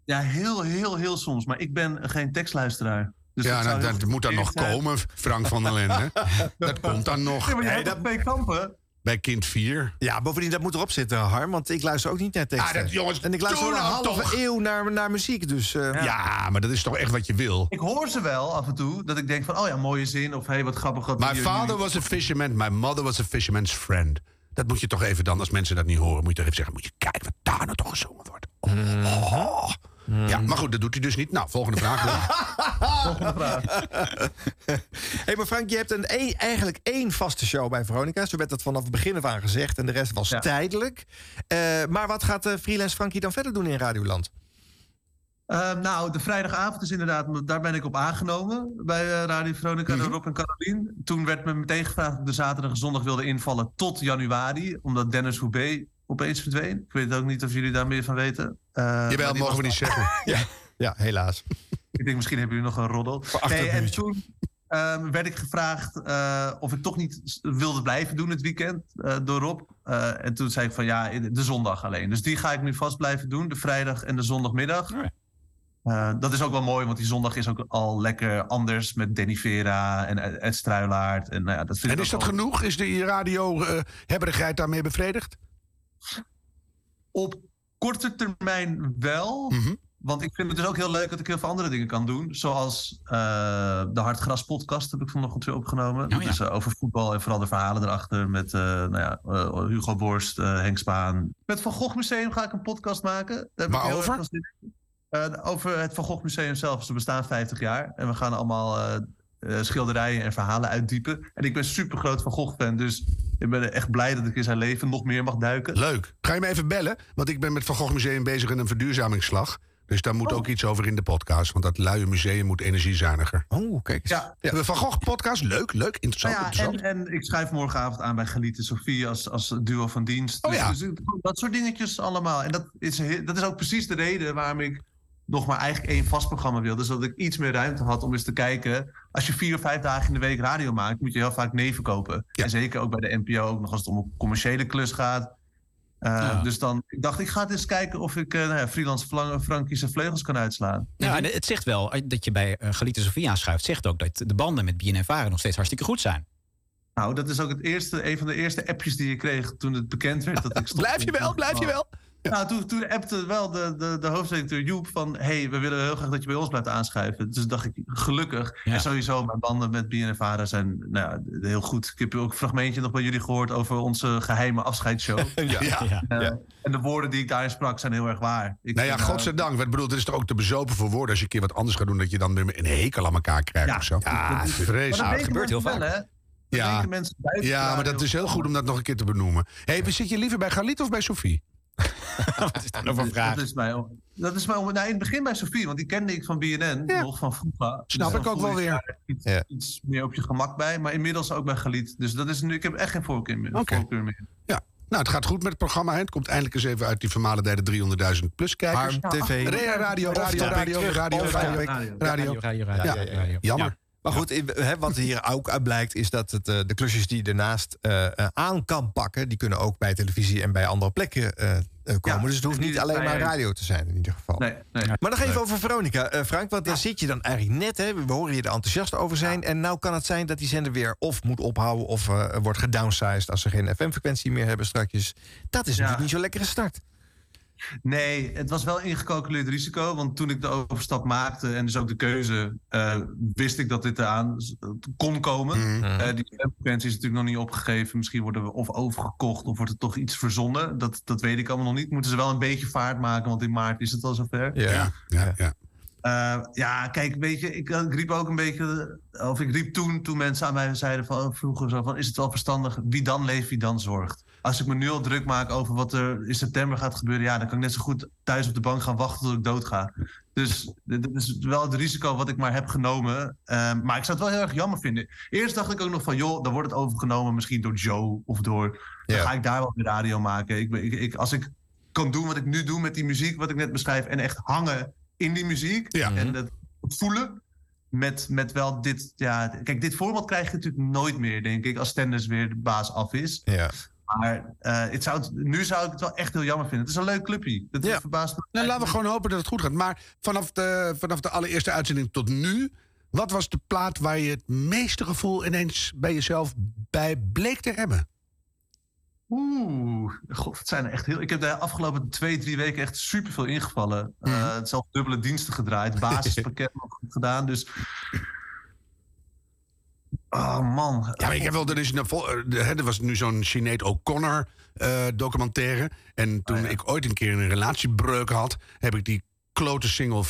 Ja, heel, heel, heel soms. Maar ik ben geen tekstluisteraar. Dus ja, dat nou, dat moet dan nog zijn. komen, Frank van der Lende. dat komt dan nog. Ja, maar je hebt toch twee kampen? Bij kind 4. Ja, bovendien, dat moet erop zitten, Harm. Want ik luister ook niet naar teksten. Ah, dat- jongens, en ik luister al doe een nou halve toch. eeuw naar, naar muziek. Dus, eh, Ja. maar dat is toch echt wat je wil. Ik hoor ze wel af en toe. Dat ik denk van, oh ja, mooie zin. Of hey, wat grappig. Wat My father was a fisherman, my mother was a fisherman's friend. Dat moet je toch even dan, als mensen dat niet horen, moet je toch even zeggen: moet je kijken wat daar nou toch gezongen wordt. Oh, oh. Ja, maar goed, dat doet hij dus niet. Nou, volgende vraag. Volgende vraag. hey, maar Frank, je hebt een, één- eigenlijk één vaste show bij Veronica. Zo werd dat vanaf het begin af aan gezegd. En de rest was tijdelijk. Eh, maar wat gaat de freelance Frankie dan verder doen in Radioland? Eh, nou, de vrijdagavond is inderdaad, daar ben ik op aangenomen bij eh, Radio Veronica, door Rob en Carolien. Toen werd me meteen gevraagd of de zaterdag en zondag wilde invallen tot januari, omdat Dennis Houbé opeens verdween. Ik weet ook niet of jullie daar meer van weten. Maar Jawel, mogen we niet zeggen. ja. ja, helaas. Ik denk, misschien hebben jullie nog een roddel. Nee, en toen ehm, werd ik gevraagd eh, of ik toch niet wilde blijven doen het weekend door Rob. En toen zei ik van ja, de zondag alleen. Dus die ga ik nu vast blijven doen, de vrijdag en de zondagmiddag. Eh, dat is ook wel mooi, want die zondag is ook al lekker anders met Danny Vera en Ed Struilaert. En, nou ja, dat vind En is dat genoeg? Is de radio-hebberigheid daarmee bevredigd? Op korte termijn wel. Mhm. Want ik vind het dus ook heel leuk dat ik heel veel andere dingen kan doen. Zoals eh, de Hartgras podcast heb ik vanochtend weer opgenomen. Oh, ja. Dus eh, over voetbal en vooral de verhalen erachter. Met eh, nou ja, eh, Hugo Borst, eh, Henk Spaan. Met Van Gogh Museum ga ik een podcast maken. Daar heb ik heel Eh, over het Van Gogh Museum zelf. Ze bestaan 50 jaar. En we gaan allemaal eh, eh, schilderijen en verhalen uitdiepen. En ik ben super groot Van Gogh fan. Dus ik ben echt blij dat ik in zijn leven nog meer mag duiken. Leuk. Ga je me even bellen? Want ik ben met Van Gogh Museum bezig in een verduurzamingsslag. Dus daar moet ook iets over in de podcast. Want dat luie museum moet energiezuiniger. Oh, kijk eens. Ja. Ja, Van Gogh podcast, leuk, leuk, interessant. Nou ja, interessant. en, en ik schrijf morgenavond aan bij Geliet en Sofie als, als duo van dienst. Oh Dus- ja. dus dat soort dingetjes allemaal. En dat is, dat is ook precies de reden waarom ik nog maar eigenlijk één vast programma wil. Dus dat ik iets meer ruimte had om eens te kijken. Als je vier of vijf dagen in de week radio maakt, moet je heel vaak neven kopen. En zeker ook bij de NPO, ook nog als het om een commerciële klus gaat. Uh, Ja. Dus dan, ik dacht, ik ga het eens kijken of ik uh, nou ja, freelance Flan- Frankie zijn vleugels kan uitslaan. Ja, en het zegt wel eh, dat je bij uh, Gelieten Sofie aanschuift. zegt ook dat de banden met BNNVARA nog steeds hartstikke goed zijn. Nou, dat is ook het eerste, een van de eerste appjes die je kreeg toen het bekend werd dat ik stopte. Blijf je wel, blijf je wel? Nou, toen, toen appte wel de, de, de hoofdredacteur Joep van... hey, we willen heel graag dat je bij ons blijft aanschrijven. Dus dacht ik, gelukkig. En sowieso, mijn banden met BNNVARA zijn nou, ja, heel goed. Ik heb ook een fragmentje nog bij jullie gehoord... over onze geheime afscheidsshow. Ja. Ja. Eh, En de woorden die ik daarin sprak zijn heel erg waar. Ik nou ja, vind, eh, godzijdank. Ik bedoel, het is toch ook te bezopen voor woorden... als je een keer wat anders gaat doen... dat je dan weer een hekel aan elkaar krijgt of zo. Ja, Maar vreselijk. wel, hè? Dat Ja, denken mensen buiten ja de maar dat is heel goed om dat nog een keer te benoemen. hey, zit je liever bij Galit of bij Sophie? Wat is dat nou voor vraag? Dat is mij, dat is mij nou, in het begin bij Sofie, want die kende ik van BNN, nog van vroeger. Snap Dus ik dan ook wel je weer. daar Iets, iets meer op je gemak bij, maar inmiddels ook bij Galiet. Dus dat is nu, ik heb echt geen voorkeur meer. Voorkeur meer. Ja. Nou, het gaat goed met het programma. Hè. Het komt eindelijk eens even uit die vermalendijde 300.000 plus kijkers. Harm TV. Radio, radio, radio, radio, radio, radio, Radio, radio, radio, Ja. radio. Jammer. Maar goed, wat hier ook uit blijkt, is dat het, eh, de klusjes die je ernaast eh, eh, aan kan pakken, die kunnen ook bij televisie en bij andere plekken komen. dus het hoeft niet alleen maar radio te zijn in ieder geval. Nee, nee. Maar nog even over Veronica, Frank, want daar zit je dan eigenlijk net. Hè, we horen je er enthousiast over zijn. En nou kan het zijn dat die zender weer of moet ophouden of wordt gedownsized als ze geen FM-frequentie meer hebben straks. Dat is natuurlijk niet zo'n lekkere start. Nee, het was wel ingecalculeerd risico. Want toen ik de overstap maakte en dus ook de keuze, eh, wist ik dat dit eraan kon komen. Eh, die frequentie is natuurlijk nog niet opgegeven. Misschien worden we of overgekocht of wordt er toch iets verzonnen. Dat, dat weet ik allemaal nog niet. Moeten ze wel een beetje vaart maken, want in maart is het al zover. Ja, ja, ja. Eh, ja, kijk, weet je, ik, ik riep ook een beetje, of ik riep toen, toen mensen aan mij zeiden van, vroeger zo van, is het wel verstandig, wie dan leeft, wie dan zorgt. Als ik me nu al druk maak over wat er in september gaat gebeuren, ja, dan kan ik net zo goed thuis op de bank gaan wachten tot ik doodga. Dus dit dit is wel het risico wat ik maar heb genomen. Ehm, maar ik zou het wel heel erg jammer vinden. Eerst dacht ik ook nog van, joh, dan wordt het overgenomen misschien door Joe of door, dan ga ik daar wel weer radio maken. Ik, ben- ik, ik, als ik kan doen wat ik nu doe met die muziek, wat ik net beschrijf, en echt hangen in die muziek en dat voelen. Met, met wel dit, ja, kijk, dit format krijg je natuurlijk nooit meer, denk ik, als Stenders weer de baas af is. Ja. Maar eh, het zou nu zou ik het wel echt heel jammer vinden. Het is een leuk clubje. Dat verbaast me. Nou, laten we gewoon hopen dat het goed gaat. Maar vanaf de, vanaf de allereerste uitzending tot nu... wat was de plaat waar je het meeste gevoel ineens bij jezelf bij bleek te hebben? Oeh, god, het zijn er echt heel. Ik heb de afgelopen twee, drie weken echt superveel ingevallen. Zelfs dubbele diensten gedraaid, basispakket nog goed gedaan. Dus. Oh man. Ja, maar ik heb wel, er, is een, eh, er was nu zo'n Sinead O'Connor eh, documentaire. En toen ik ooit een keer een relatiebreuk had, heb ik die klote single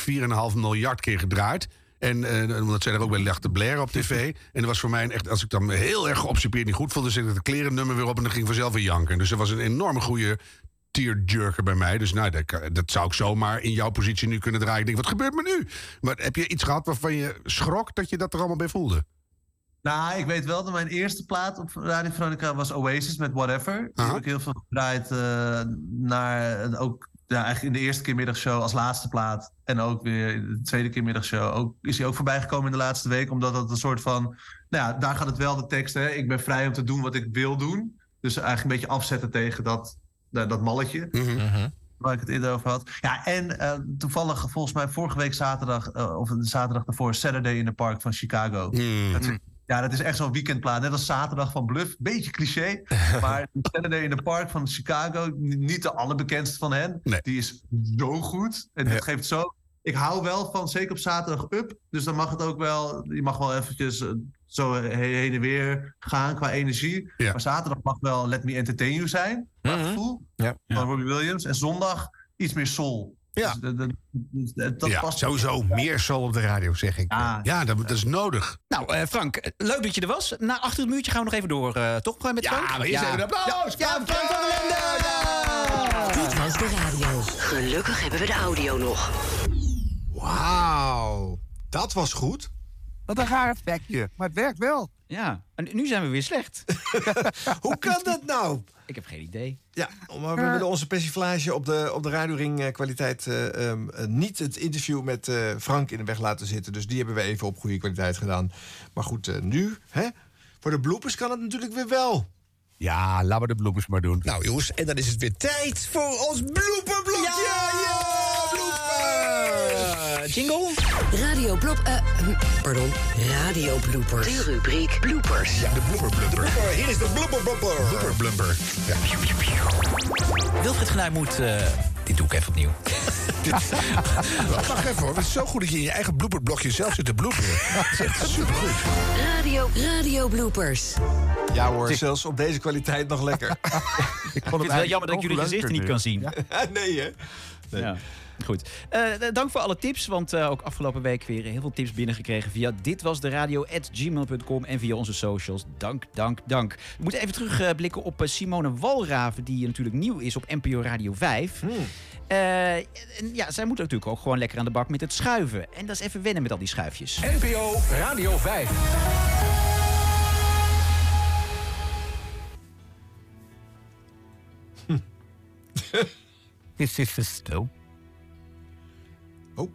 4,5 miljard keer gedraaid. En eh, omdat zij er ook bij lag te blaren op tv. En dat was voor mij echt, als ik dan heel erg geobsedeerd niet goed voelde, zette ik het klerennummer weer op en dan ging ik vanzelf weer janken. Dus er was een enorme goede tearjerker bij mij. Dus nou, dat, dat zou ik zomaar in jouw positie nu kunnen draaien. Ik denk, wat gebeurt me nu? Maar heb je iets gehad waarvan je schrok dat je dat er allemaal bij voelde? Nou, ik weet wel dat mijn eerste plaat op Radio Veronica was Oasis met Whatever. Die heb ik heel veel gedraaid eh, naar ook ja, eigenlijk in de eerste keer middagshow als laatste plaat. En ook weer in de tweede keer middagshow. Ook, is hij ook voorbij gekomen in de laatste week. Omdat dat een soort van. Nou ja, daar gaat het wel de tekst. Hè? Ik ben vrij om te doen wat ik wil doen. Dus eigenlijk een beetje afzetten tegen dat, dat, dat malletje. Waar ik het eerder over had. Ja, en eh, toevallig volgens mij vorige week zaterdag, eh, of de zaterdag daarvoor, Saturday in the Park van Chicago. Dat is- ja, dat is echt zo'n weekendplaat. Net als zaterdag van Bluff. Beetje cliché. maar Saturday in the Park van Chicago, niet de allerbekendste van hen. Die is zo goed. En dat geeft zo. Ik hou wel van, zeker op zaterdag, up. Dus dan mag het ook wel. Je mag wel eventjes eh, zo he- heen en weer gaan qua energie. Maar zaterdag mag wel Let Me Entertain You zijn. Qua gevoel. Ja. Van Robbie Williams. En zondag iets meer soul. Ja. Dus dat, dat, dat- dat ja, past sowieso meer soul op de radio, zeg ik. Ja, dat, dat is nodig. Nou, eh, Frank, eh, leuk dat je er was. Na achter het muurtje gaan we nog even door, eh, toch? Met Ja, Frank? maar eerst even een applaus. Ja, ja, Frank van der Lende! Dit was de radio. Gelukkig hebben we de audio nog. Wauw, dat was goed. Wat een raar effectje, maar het werkt wel. Ja, en nu zijn we weer slecht. Hoe kan dat nou? Ik heb geen idee. Ja, maar we willen onze persiflage op de, op de radioring eh, kwaliteit eh, ehm, eh, niet het interview met eh, Frank in de weg laten zitten. Dus die hebben we even op goede kwaliteit gedaan. Maar goed, eh, nu, hè, voor de bloopers kan het natuurlijk weer wel. Ja, laten we de bloopers maar doen. Nou jongens, en dan is het weer tijd voor ons blooperblokje! Ja, Uh, jingle? Radio Blop... eh, hm, pardon, Radio Bloopers. De rubriek Bloopers. Ja, de blooper blumper. Hier is de blooper blumper. Blooper blumper. Ja. Wilfried Genuij moet... eh, dit doe ik even opnieuw. Wacht even hoor, het is zo goed dat je in je eigen blooperblokje zelf zit te bloeperen. Dat is echt supergoed. Radio, Radio Bloopers. Ja hoor, zelfs op deze kwaliteit nog lekker. Ik vind het wel jammer dat ik jullie gezichten niet kan zien. nee hè? Nee. Ja. Goed. Eh, dank voor alle tips, want eh, ook afgelopen week weer heel veel tips binnengekregen via dit was de radio@gmail.com en via onze socials. Dank, dank, dank. We moeten even terugblikken op eh, Simone Walraven, die natuurlijk nieuw is op NPO Radio 5. Eh, en ja, zij moet natuurlijk ook gewoon lekker aan de bak met het schuiven. En dat is even wennen met al die schuifjes. NPO Radio 5. Is dit stil? Oh.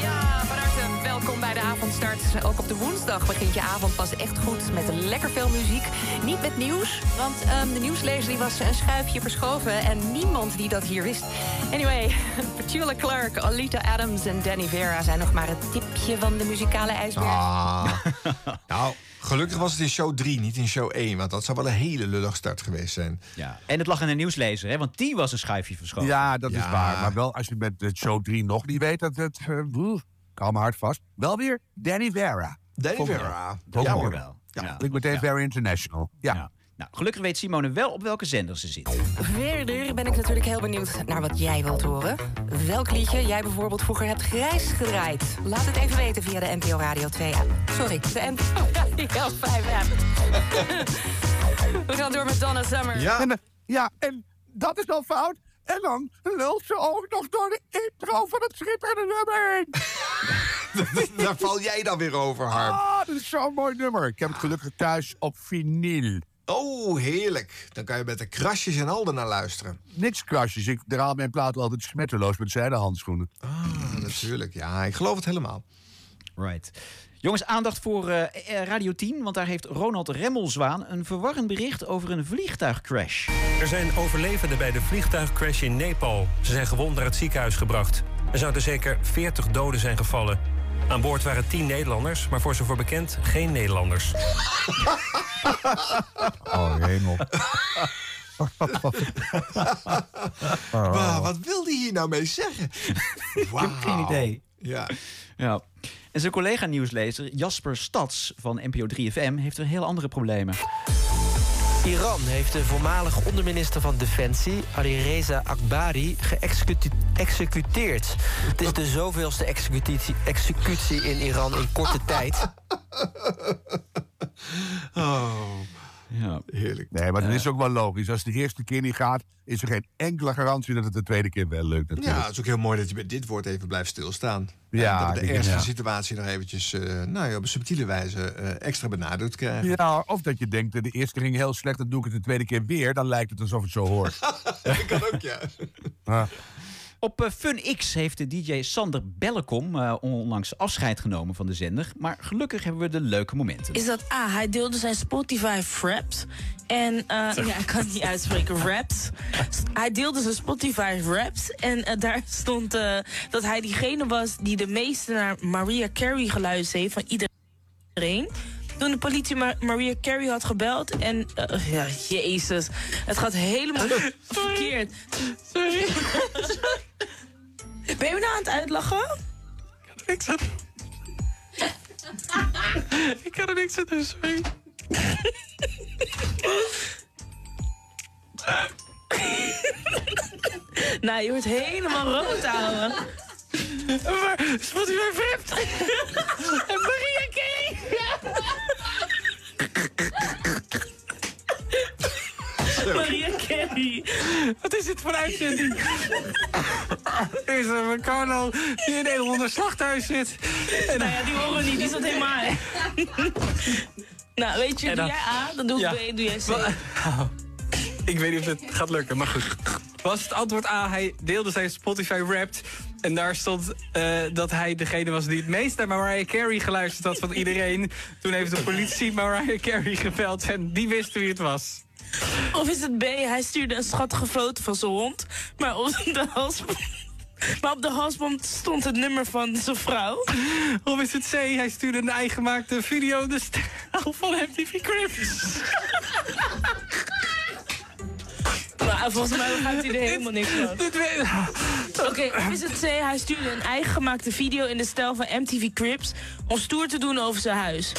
Ja, van harte welkom bij de avondstart. Ook op de woensdag begint je avond pas echt goed met lekker veel muziek. Niet met nieuws, want ehm, de nieuwslezer die was een schuifje verschoven... en niemand die dat hier wist. Anyway, Petula Clark, Alita Adams en Danny Vera... zijn nog maar het tipje van de muzikale ijsberg. Ah. nou, gelukkig was het in show 3, niet in show 1. Want dat zou wel een hele lullige start geweest zijn. Ja. En het lag aan de nieuwslezer, hè, want die was een schuifje verschoven. Ja, dat is waar. Maar wel als je met de show 3 nog niet weet dat het... Uh, Kalm maar hard vast. Wel weer Danny Vera. Danny Vera. Ja, wel. Ja, Ja. ik meteen Ja. very international. Ja. Nou, gelukkig weet Simone wel op welke zender ze zit. Verder ben ik natuurlijk heel benieuwd naar wat jij wilt horen. Welk liedje jij bijvoorbeeld vroeger hebt grijs gedraaid? Laat het even weten via de NPO Radio 2 app. Sorry, de NPO Radio 5 app. We gaan door met Donna Summer. Ja. En, eh, ja, en dat is wel fout. En dan lult ze ook nog door de intro van het schitterende nummer heen. Daar val jij dan weer over, Harm. Ah, dat is zo'n mooi nummer. Ik heb het gelukkig thuis op vinyl. Oh, heerlijk. Dan kan je met de krasjes en al naar luisteren. Niks krasjes. Ik draal mijn plaat altijd smetteloos met zijdehandschoenen. Ah, natuurlijk. Ja, ik geloof het helemaal. Right. Jongens, aandacht voor eh, eh, Radio 10, want daar heeft Ronald Remmelzwaan een verwarrend bericht over een vliegtuigcrash. Er zijn overlevenden bij de vliegtuigcrash in Nepal. Ze zijn gewond naar het ziekenhuis gebracht. Er zouden zeker 40 doden zijn gevallen. Aan boord waren 10 Nederlanders, maar voor zover bekend geen Nederlanders. Oh, hemel. Maar wat wil hij hier nou mee zeggen? Ik heb geen idee. Ja. Ja. En zijn collega-nieuwslezer Jasper Stads van NPO 3FM heeft er heel andere problemen. Iran heeft de voormalig onderminister van Defensie, Alireza Akbari, geëxecuteerd. Het is de zoveelste executie, executie in Iran in korte tijd. Oh, ja. heerlijk. Nee, maar dat is ook wel logisch. Als het de eerste keer niet gaat, is er geen enkele garantie dat het de tweede keer wel lukt. Ja, natuurlijk. het is ook heel mooi dat je bij dit woord even blijft stilstaan. Ja, En dat we de ja. situatie nog eventjes eh, nou ja, op een subtiele wijze eh, extra benadrukt krijgen. Ja, of dat je denkt, de eerste ging heel slecht, dan doe ik het de tweede keer weer. Dan lijkt het alsof het zo hoort. dat kan ook, ja. Op eh, FunX heeft de DJ Sander Bellekom eh, onlangs afscheid genomen van de zender. Maar gelukkig hebben we de leuke momenten. is dat A, hij deelde zijn Spotify Wrapped. En eh, ja, ik kan het niet uitspreken, Wrapped. Hij deelde zijn Spotify Wrapped. En daar stond dat hij diegene was die de meeste naar Mariah Carey geluisterd heeft van iedereen. Toen de politie Ma- Mariah Carey had gebeld en... eh, ja, jezus. Het gaat helemaal verkeerd. Sorry. Ben je me nou aan het uitlachen? Ik zat... Ik kan er niks aan doen, sorry. nou, je wordt helemaal rood, ouwe. Maar Spotify Wrapped. en Maria Carey. Maria Carey. Wat is dit voor uitzending? Is er een Carlo die in een onder slachthuis zit? En Nou ja, die horen we niet, die zat helemaal. nou, weet je, doe jij A, dan doe ik Ja. B, doe jij C. Ik weet niet of het gaat lukken, maar goed. Was het antwoord A, hij deelde zijn Spotify Wrapped... en daar stond eh, dat hij degene was die het meest naar Mariah Carey geluisterd had van iedereen. Toen heeft de politie Mariah Carey gebeld en die wist wie het was. Of is het B, hij stuurde een schattige foto van zijn hond, maar op de maar op de halsband stond het nummer van zijn vrouw. Of is het C, hij stuurde een eigengemaakte video de stijl van MTV Crips. Nou, volgens mij begrijpt hij er helemaal niks van. Oké, is het C, hij stuurde een eigen gemaakte video in de stijl van MTV Crips om stoer te doen over zijn huis.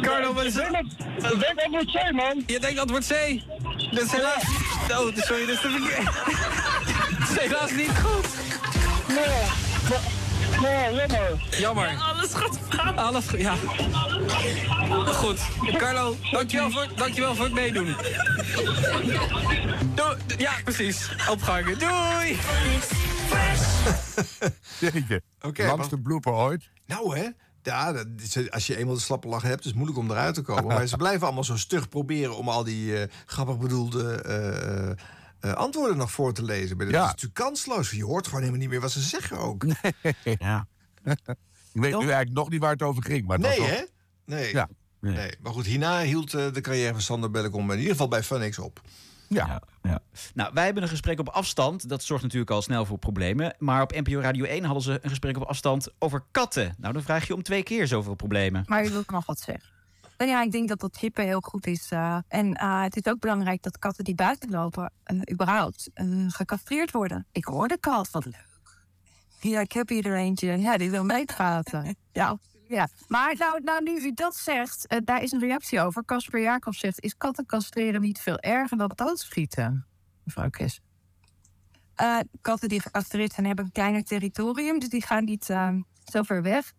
Carlo, wat is het? Ik denk antwoord C, man. Je denkt antwoord C? Dat is helaas... Oh, sorry, dat is te verkeerd. Dat is helaas niet goed. Nee, nee, jammer. Jammer. alles gaat fout. Alles, ja. Goed. Carlo, dankjewel voor, dankjewel voor het meedoen. Doei. Ja, precies. Opgehangen. Doei. Jeetje. Oké, Langste blooper ooit. Nou hè, ja, als je eenmaal de slappe lach hebt, is het moeilijk om eruit te komen. Maar ze blijven allemaal zo stug proberen om al die eh, grappig bedoelde eh, eh, antwoorden nog voor te lezen. Maar dat Ja. is natuurlijk kansloos. Je hoort gewoon helemaal niet meer wat ze zeggen ook. Ja. Ik weet nu eigenlijk nog niet waar het over ging. Maar Nee hè? Nee. Ja. Nee. Maar goed, hierna hield eh, de carrière van Sander Bellekom in ieder geval bij Funix op. Ja. Ja. Nou, wij hebben een gesprek op afstand. Dat zorgt natuurlijk al snel voor problemen. Maar op NPO Radio 1 hadden ze een gesprek op afstand over katten. Nou, dan vraag je om twee keer zoveel problemen. Maar je wil nog wat zeggen. Nou ja, ik denk dat dat chippen heel goed is. eh, en eh, het is ook belangrijk dat katten die buiten lopen, eh, überhaupt, gecastreerd worden. Ik hoor de kat, wat leuk. Ja, ik heb hier er eentje. Ja, die wil meepraten. ja. Ja, maar nou, nou, nu u dat zegt, daar is een reactie over. Casper Jacobs zegt, is katten castreren niet veel erger dan doodschieten? Mevrouw Kes. Katten die gecastreerd zijn hebben een kleiner territorium, dus die gaan niet zo ver weg.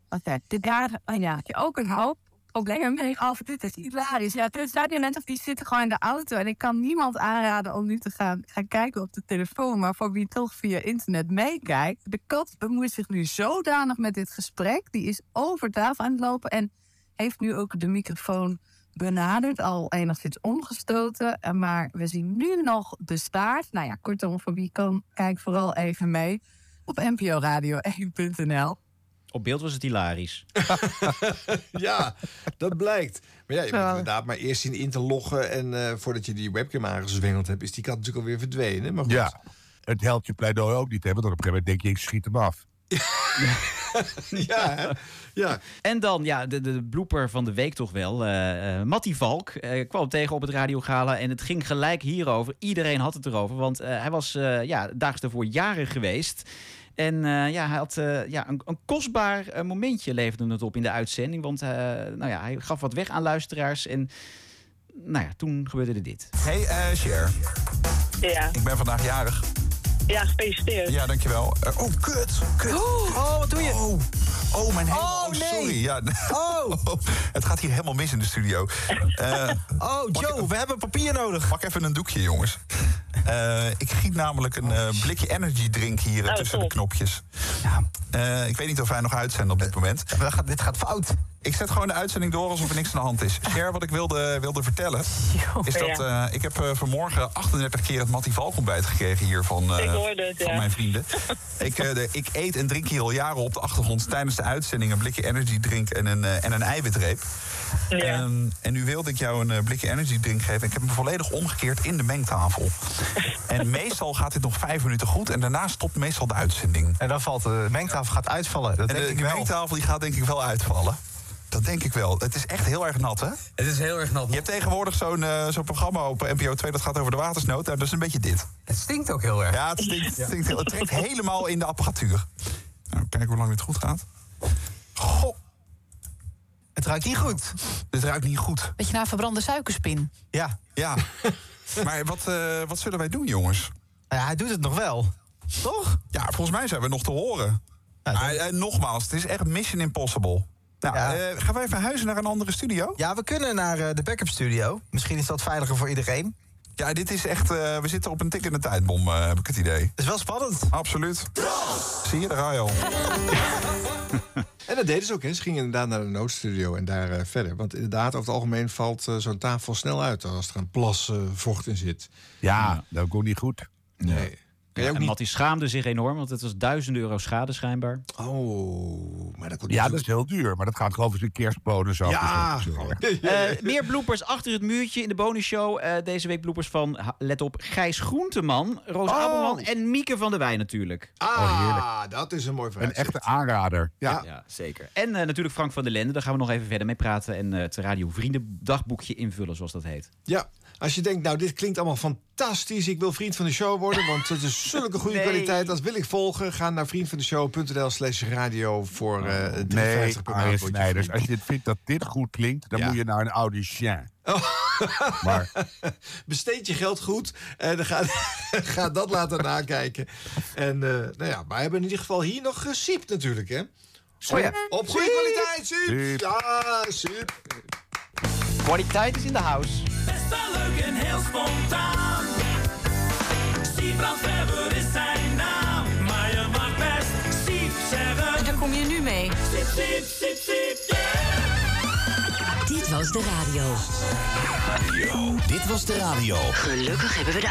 De daar oh ja, heb je ook een hoop problemen mee af. Dit is hilarisch. Ja, dus daar die mensen die zitten gewoon in de auto en ik kan niemand aanraden om nu te gaan, gaan kijken op de telefoon, maar voor wie toch via internet meekijkt, de kat bemoeit zich nu zodanig met dit gesprek, die is over tafel aan het lopen en heeft nu ook de microfoon benaderd, al enigszins omgestoten. Maar we zien nu nog de staart. Nou ja, kortom, voor wie kan, kijk vooral even mee op nporadio1.nl. Op beeld was het hilarisch. ja, dat blijkt. Maar ja, je moet Ja. inderdaad maar eerst zien in te loggen. En eh, voordat je die webcam aangezwengeld hebt, is die kat natuurlijk alweer verdwenen. Maar goed. Ja. Het helpt je pleidooi ook niet, hè? Want op een gegeven moment denk je, ik schiet hem af. ja, hè? ja. En dan, ja, de, de blooper van de week toch wel. eh eh, Mattie Valk eh, kwam tegen op het radiogala en het ging gelijk hierover. Iedereen had het erover, want eh, hij was eh ja, daags daarvoor jaren geweest. En eh, ja, hij had eh, ja, een, een kostbaar eh, momentje leverde het op in de uitzending. Want eh, nou ja, hij gaf wat weg aan luisteraars. En nou ja, toen gebeurde dit. Hey, eh Cher. Ja. Ik ben vandaag jarig. Ja, gefeliciteerd. Ja, dankjewel. Oh, kut. Kut. Oh, wat doe je? Oh, oh mijn hemel. Oh, Oh, nee. sorry. Ja. Oh. Het gaat hier helemaal mis in de studio. Eh, Oh, Joe, we hebben papier nodig. Pak even een doekje, jongens. Eh, ik giet namelijk een eh, blikje energy drink hier Oh, tussen de knopjes. Eh, ik weet niet of wij nog uitzenden op dit moment. dit gaat fout. Ik zet gewoon de uitzending door alsof er niks aan de hand is. Cher, wat ik wilde, wilde vertellen... is dat eh, ik heb eh, vanmorgen 38 keer het Mattie Valk ontbijt gekregen hier van, eh, van ja. mijn vrienden. ik, eh, de- ik eet en drink hier al jaren op de achtergrond tijdens de uitzending... een blikje energy drink en een, en een eiwitreep. Ehm, en nu wilde ik jou een blikje energy drink geven. Ik heb hem volledig omgekeerd in de mengtafel. en meestal gaat dit nog vijf minuten goed. En daarna stopt meestal de uitzending. En dan valt de mengtafel gaat uitvallen. Dat en denk de, ik de wel. mengtafel die gaat denk ik wel uitvallen. Dat denk ik wel. Het is echt heel erg nat, hè? Het is heel erg nat. Je hebt tegenwoordig zo'n eh, zo'n programma op NPO 2 dat gaat over de watersnood. Nou, dat is een beetje dit. Het stinkt ook heel erg. Ja, het, stinkt, het, stinkt heel, het trekt helemaal in de apparatuur. Nou, kijken hoe lang dit goed gaat. Goh. Het ruikt niet goed. Dit ruikt niet goed. Beetje naar verbrande suikerspin. Ja. Ja. maar wat, eh, wat zullen wij doen, jongens? Ja, hij doet het nog wel. Toch? Ja, volgens mij zijn we nog te horen. Maar, eh, nogmaals, het is echt Mission Impossible. Nou, eh, gaan wij verhuizen naar een andere studio? Ja, we kunnen naar eh, de backup studio. Misschien is dat veiliger voor iedereen. Ja, dit is echt... eh, we zitten op een tikkende tijdbom, eh, heb ik het idee. Het is wel spannend. Absoluut. Zie je, daar ga je al. En dat deden ze ook. Hè. Ze gingen inderdaad naar de noodstudio en daar eh, verder. Want inderdaad, over het algemeen valt zo'n tafel snel uit... als er een plas vocht in zit. Ja, dat komt niet goed. Nee. Kan je ook en niet... Mattie schaamde zich enorm, want het was duizenden euro schade schijnbaar. Oh, maar dat kon Ja, dat is heel duur. Maar dat gaat geloof ik een kerstbonus ook. Ja. Dus Eh, meer bloopers achter het muurtje in de bonusshow. Eh, deze week bloopers van, let op, Gijs Groenteman, Roos Oh. Abelman en Mieke van der Wij natuurlijk. Ah, dat is een mooi Een vooruitzicht. echte aanrader. Ja. Ja, zeker. En eh, natuurlijk Frank van der Lende, daar gaan we nog even verder mee praten. En eh, het Radio Vrienden dagboekje invullen, zoals dat heet. Ja, als je denkt, nou, dit klinkt allemaal fantastisch. Ik wil vriend van de show worden, want het is zulke goede Nee. kwaliteit. Dat wil ik volgen. Ga naar vriendvandeshow.nl slash radio voor eh 3,50 Nee, per maand. Snijders, vriend. als je dit vindt dat dit goed klinkt, dan Ja. moet je naar een audition. Oh. Maar Besteed je geld goed en dan ga, ga dat laten nakijken. En eh, nou ja, maar we hebben in ieder geval hier nog gesiept natuurlijk, hè? Oh ja. Op goede kwaliteit, siep! Siep. Ja, siep! Kwaliteit is in de house. Best wel leuk en heel spontaan. Siebrand Weber is zijn naam. Maar je mag best Siep zeggen. En daar kom je nu mee. Siep, siep, siep, siep, yeah. Dit was de radio. Dit was de radio. Gelukkig hebben we de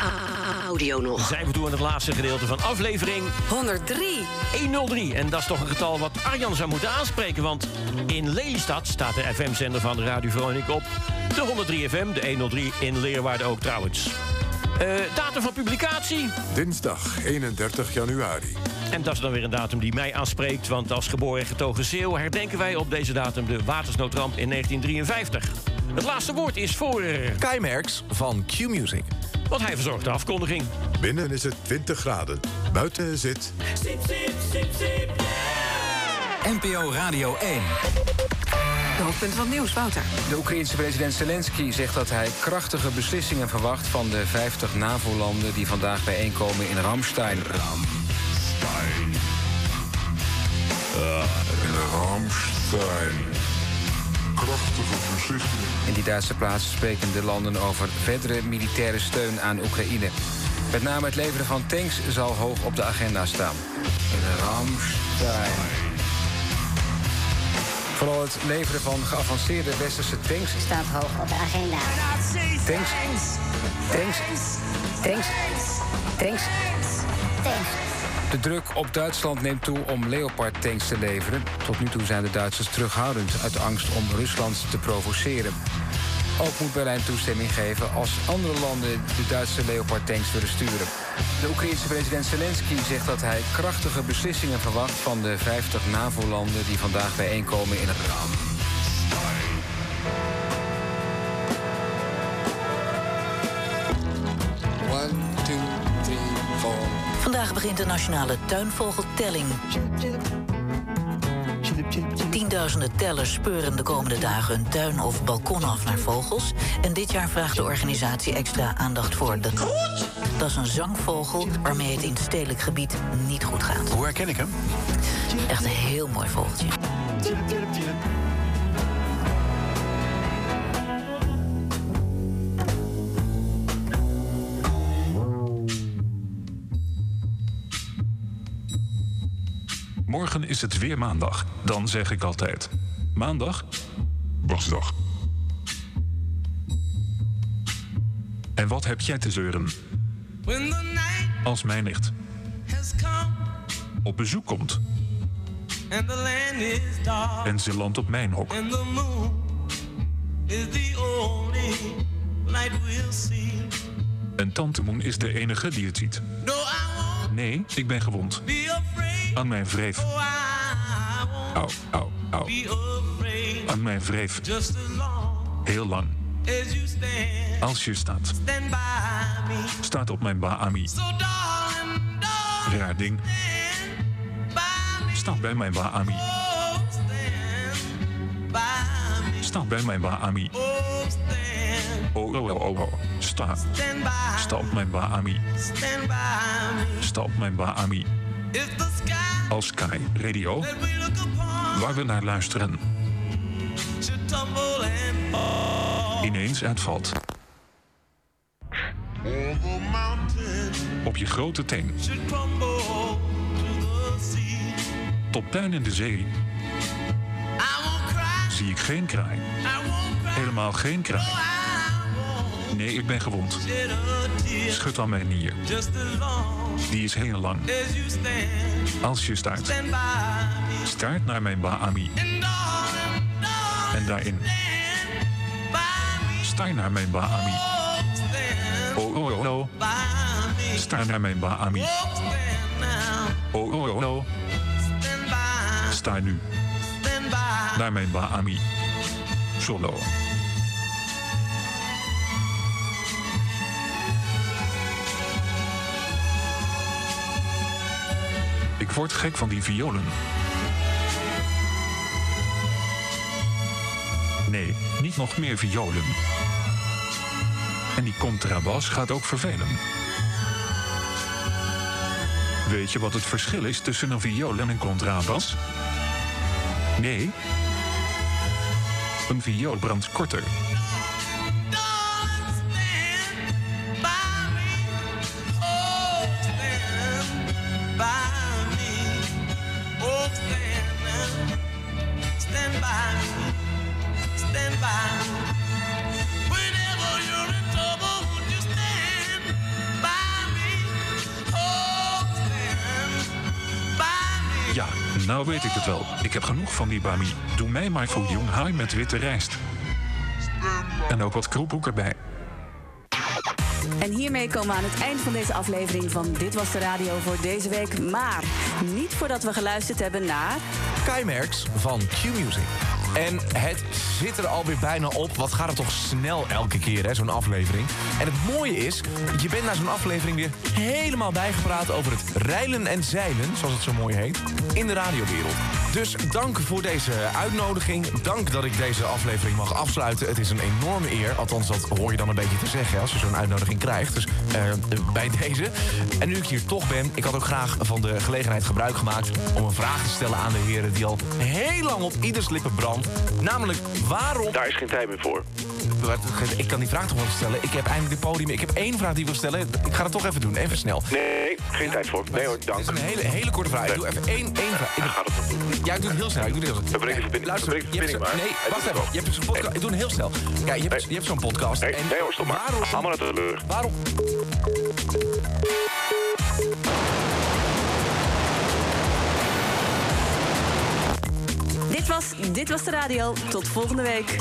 audio nog. Zijn we toe aan het laatste gedeelte van aflevering 103. 103. En dat is toch een getal wat Arjan zou moeten aanspreken. Want in Lelystad staat de FM-zender van Radio Veronica op. De 103 FM, de 103 in Leeuwarden ook trouwens. Eh, datum van publicatie. Dinsdag 31 januari. En dat is dan weer een datum die mij aanspreekt. Want als geboren en getogen Zeeuw herdenken wij op deze datum de watersnoodramp in 1953. Het laatste woord is voor... Kai Merks van Q-Music. Want hij verzorgt de afkondiging. Binnen is het 20 graden. Buiten zit Siep, siep, siep, siep, yeah. NPO Radio 1. De hoofdpunt van het nieuws, Wouter. De Oekraïense president Zelensky zegt dat hij krachtige beslissingen verwacht van de 50 NAVO-landen die vandaag bijeenkomen in Ramstein. Ramstein. Krachtige beslissingen. In die Duitse plaats spreken de landen over verdere militaire steun aan Oekraïne. Met name het leveren van tanks zal hoog op de agenda staan. In Ramstein. Vooral het leveren van geavanceerde westerse tanks staat hoog op de agenda. Tanks. Tanks. Tanks. Tanks. Tanks. De druk op Duitsland neemt toe om Leopard-tanks te leveren. Tot nu toe zijn de Duitsers terughoudend uit angst om Rusland te provoceren. Ook moet Berlijn toestemming geven als andere landen de Duitse Leopard-tanks willen sturen. De Oekraïense president Zelensky zegt dat hij krachtige beslissingen verwacht van de 50 NAVO-landen die vandaag bijeenkomen in Ram. One, two, three, four. Vandaag begint de nationale tuinvogeltelling. Tienduizenden tellers speuren de komende dagen hun tuin of balkon af naar vogels. En dit jaar vraagt de organisatie extra aandacht voor de... Dat is een zangvogel waarmee het in het stedelijk gebied niet goed gaat. Hoe herken ik hem? Echt een heel mooi vogeltje. Morgen is het weer maandag. Dan zeg ik altijd: Maandag? Wasdag. En wat heb jij te zeuren? Als mijn nicht come op bezoek komt en ze landt op mijn hok. and the moon is the only light we'll see. En tante Moen is de enige die het ziet. Nee, ik ben gewond. Aan mijn wreef. Au, au, au. Aan mijn wreef. Heel lang. Als je staat. Staat op mijn Baami. Raar ding. Staat bij mijn Baami. Staat bij mijn Baami. Oh, Oh, oh, oh. Sta. Sta mijn Baami. Stand by me. Sta op mijn Baami. Als Sky Radio. Waar we naar luisteren. Ineens uitvalt. Op je grote teen. Tot tuin in de zee. Zie ik geen kraai. Helemaal geen kraai. Nee, ik ben gewond. Schud aan mijn nier. Die is heel lang. Als je staart. Staart naar mijn Baami. En daarin. Staar naar mijn Baami. Oh, oh, oh. Staar naar mijn Baami. Oh, oh, oh, oh. Sta nu. Naar mijn Baami. Solo. Ik word gek van die violen. Nee, niet nog meer violen. En die contrabas gaat ook vervelen. Weet je wat het verschil is tussen een viool en een contrabas? Nee. Een viool brandt korter. Nou weet ik het wel. Ik heb genoeg van die Bami. Doe mij maar voor jong haai met witte rijst. En ook wat kroephoek erbij. En hiermee komen we aan het eind van deze aflevering van Dit Was De Radio voor deze week. Maar niet voordat we geluisterd hebben naar... Keimerks van Q-Music. En het zit er alweer bijna op. Wat gaat het toch snel elke keer, hè, zo'n aflevering. En het mooie is, je bent na zo'n aflevering weer helemaal bijgepraat... over het reilen en zeilen, zoals het zo mooi heet, in de radiowereld. Dus dank voor deze uitnodiging. Dank dat ik deze aflevering mag afsluiten. Het is een enorme eer. Althans, dat hoor je dan een beetje te zeggen als je zo'n uitnodiging krijgt. Dus eh, bij deze. En nu ik hier toch ben, ik had ook graag van de gelegenheid gebruik gemaakt... om een vraag te stellen aan de heren die al heel lang op ieders lippen brandt. Namelijk, waarom... Daar is geen tijd meer voor. Ik kan die vraag toch wel stellen. Ik heb eindelijk dit podium. Ik heb één vraag die ik wil stellen. Ik ga het toch even doen. Even snel. Nee, geen tijd voor. Nee hoor, dank. Het is een hele, hele korte vraag. Ik doe even één, één vraag. Ik het Ja, ik doe het heel snel. Ik doe het heel snel. Verbreek de verbinding. Luister, de je verbinding maar. Nee, wacht even. Je hebt zo'n podcast. Ik doe het heel snel. Kijk, je hebt, je hebt zo'n podcast. Nee, hoor, stop maar. Waarom, Haal maar naar de waarom, Dit was Dit Was De Radio. Tot volgende week.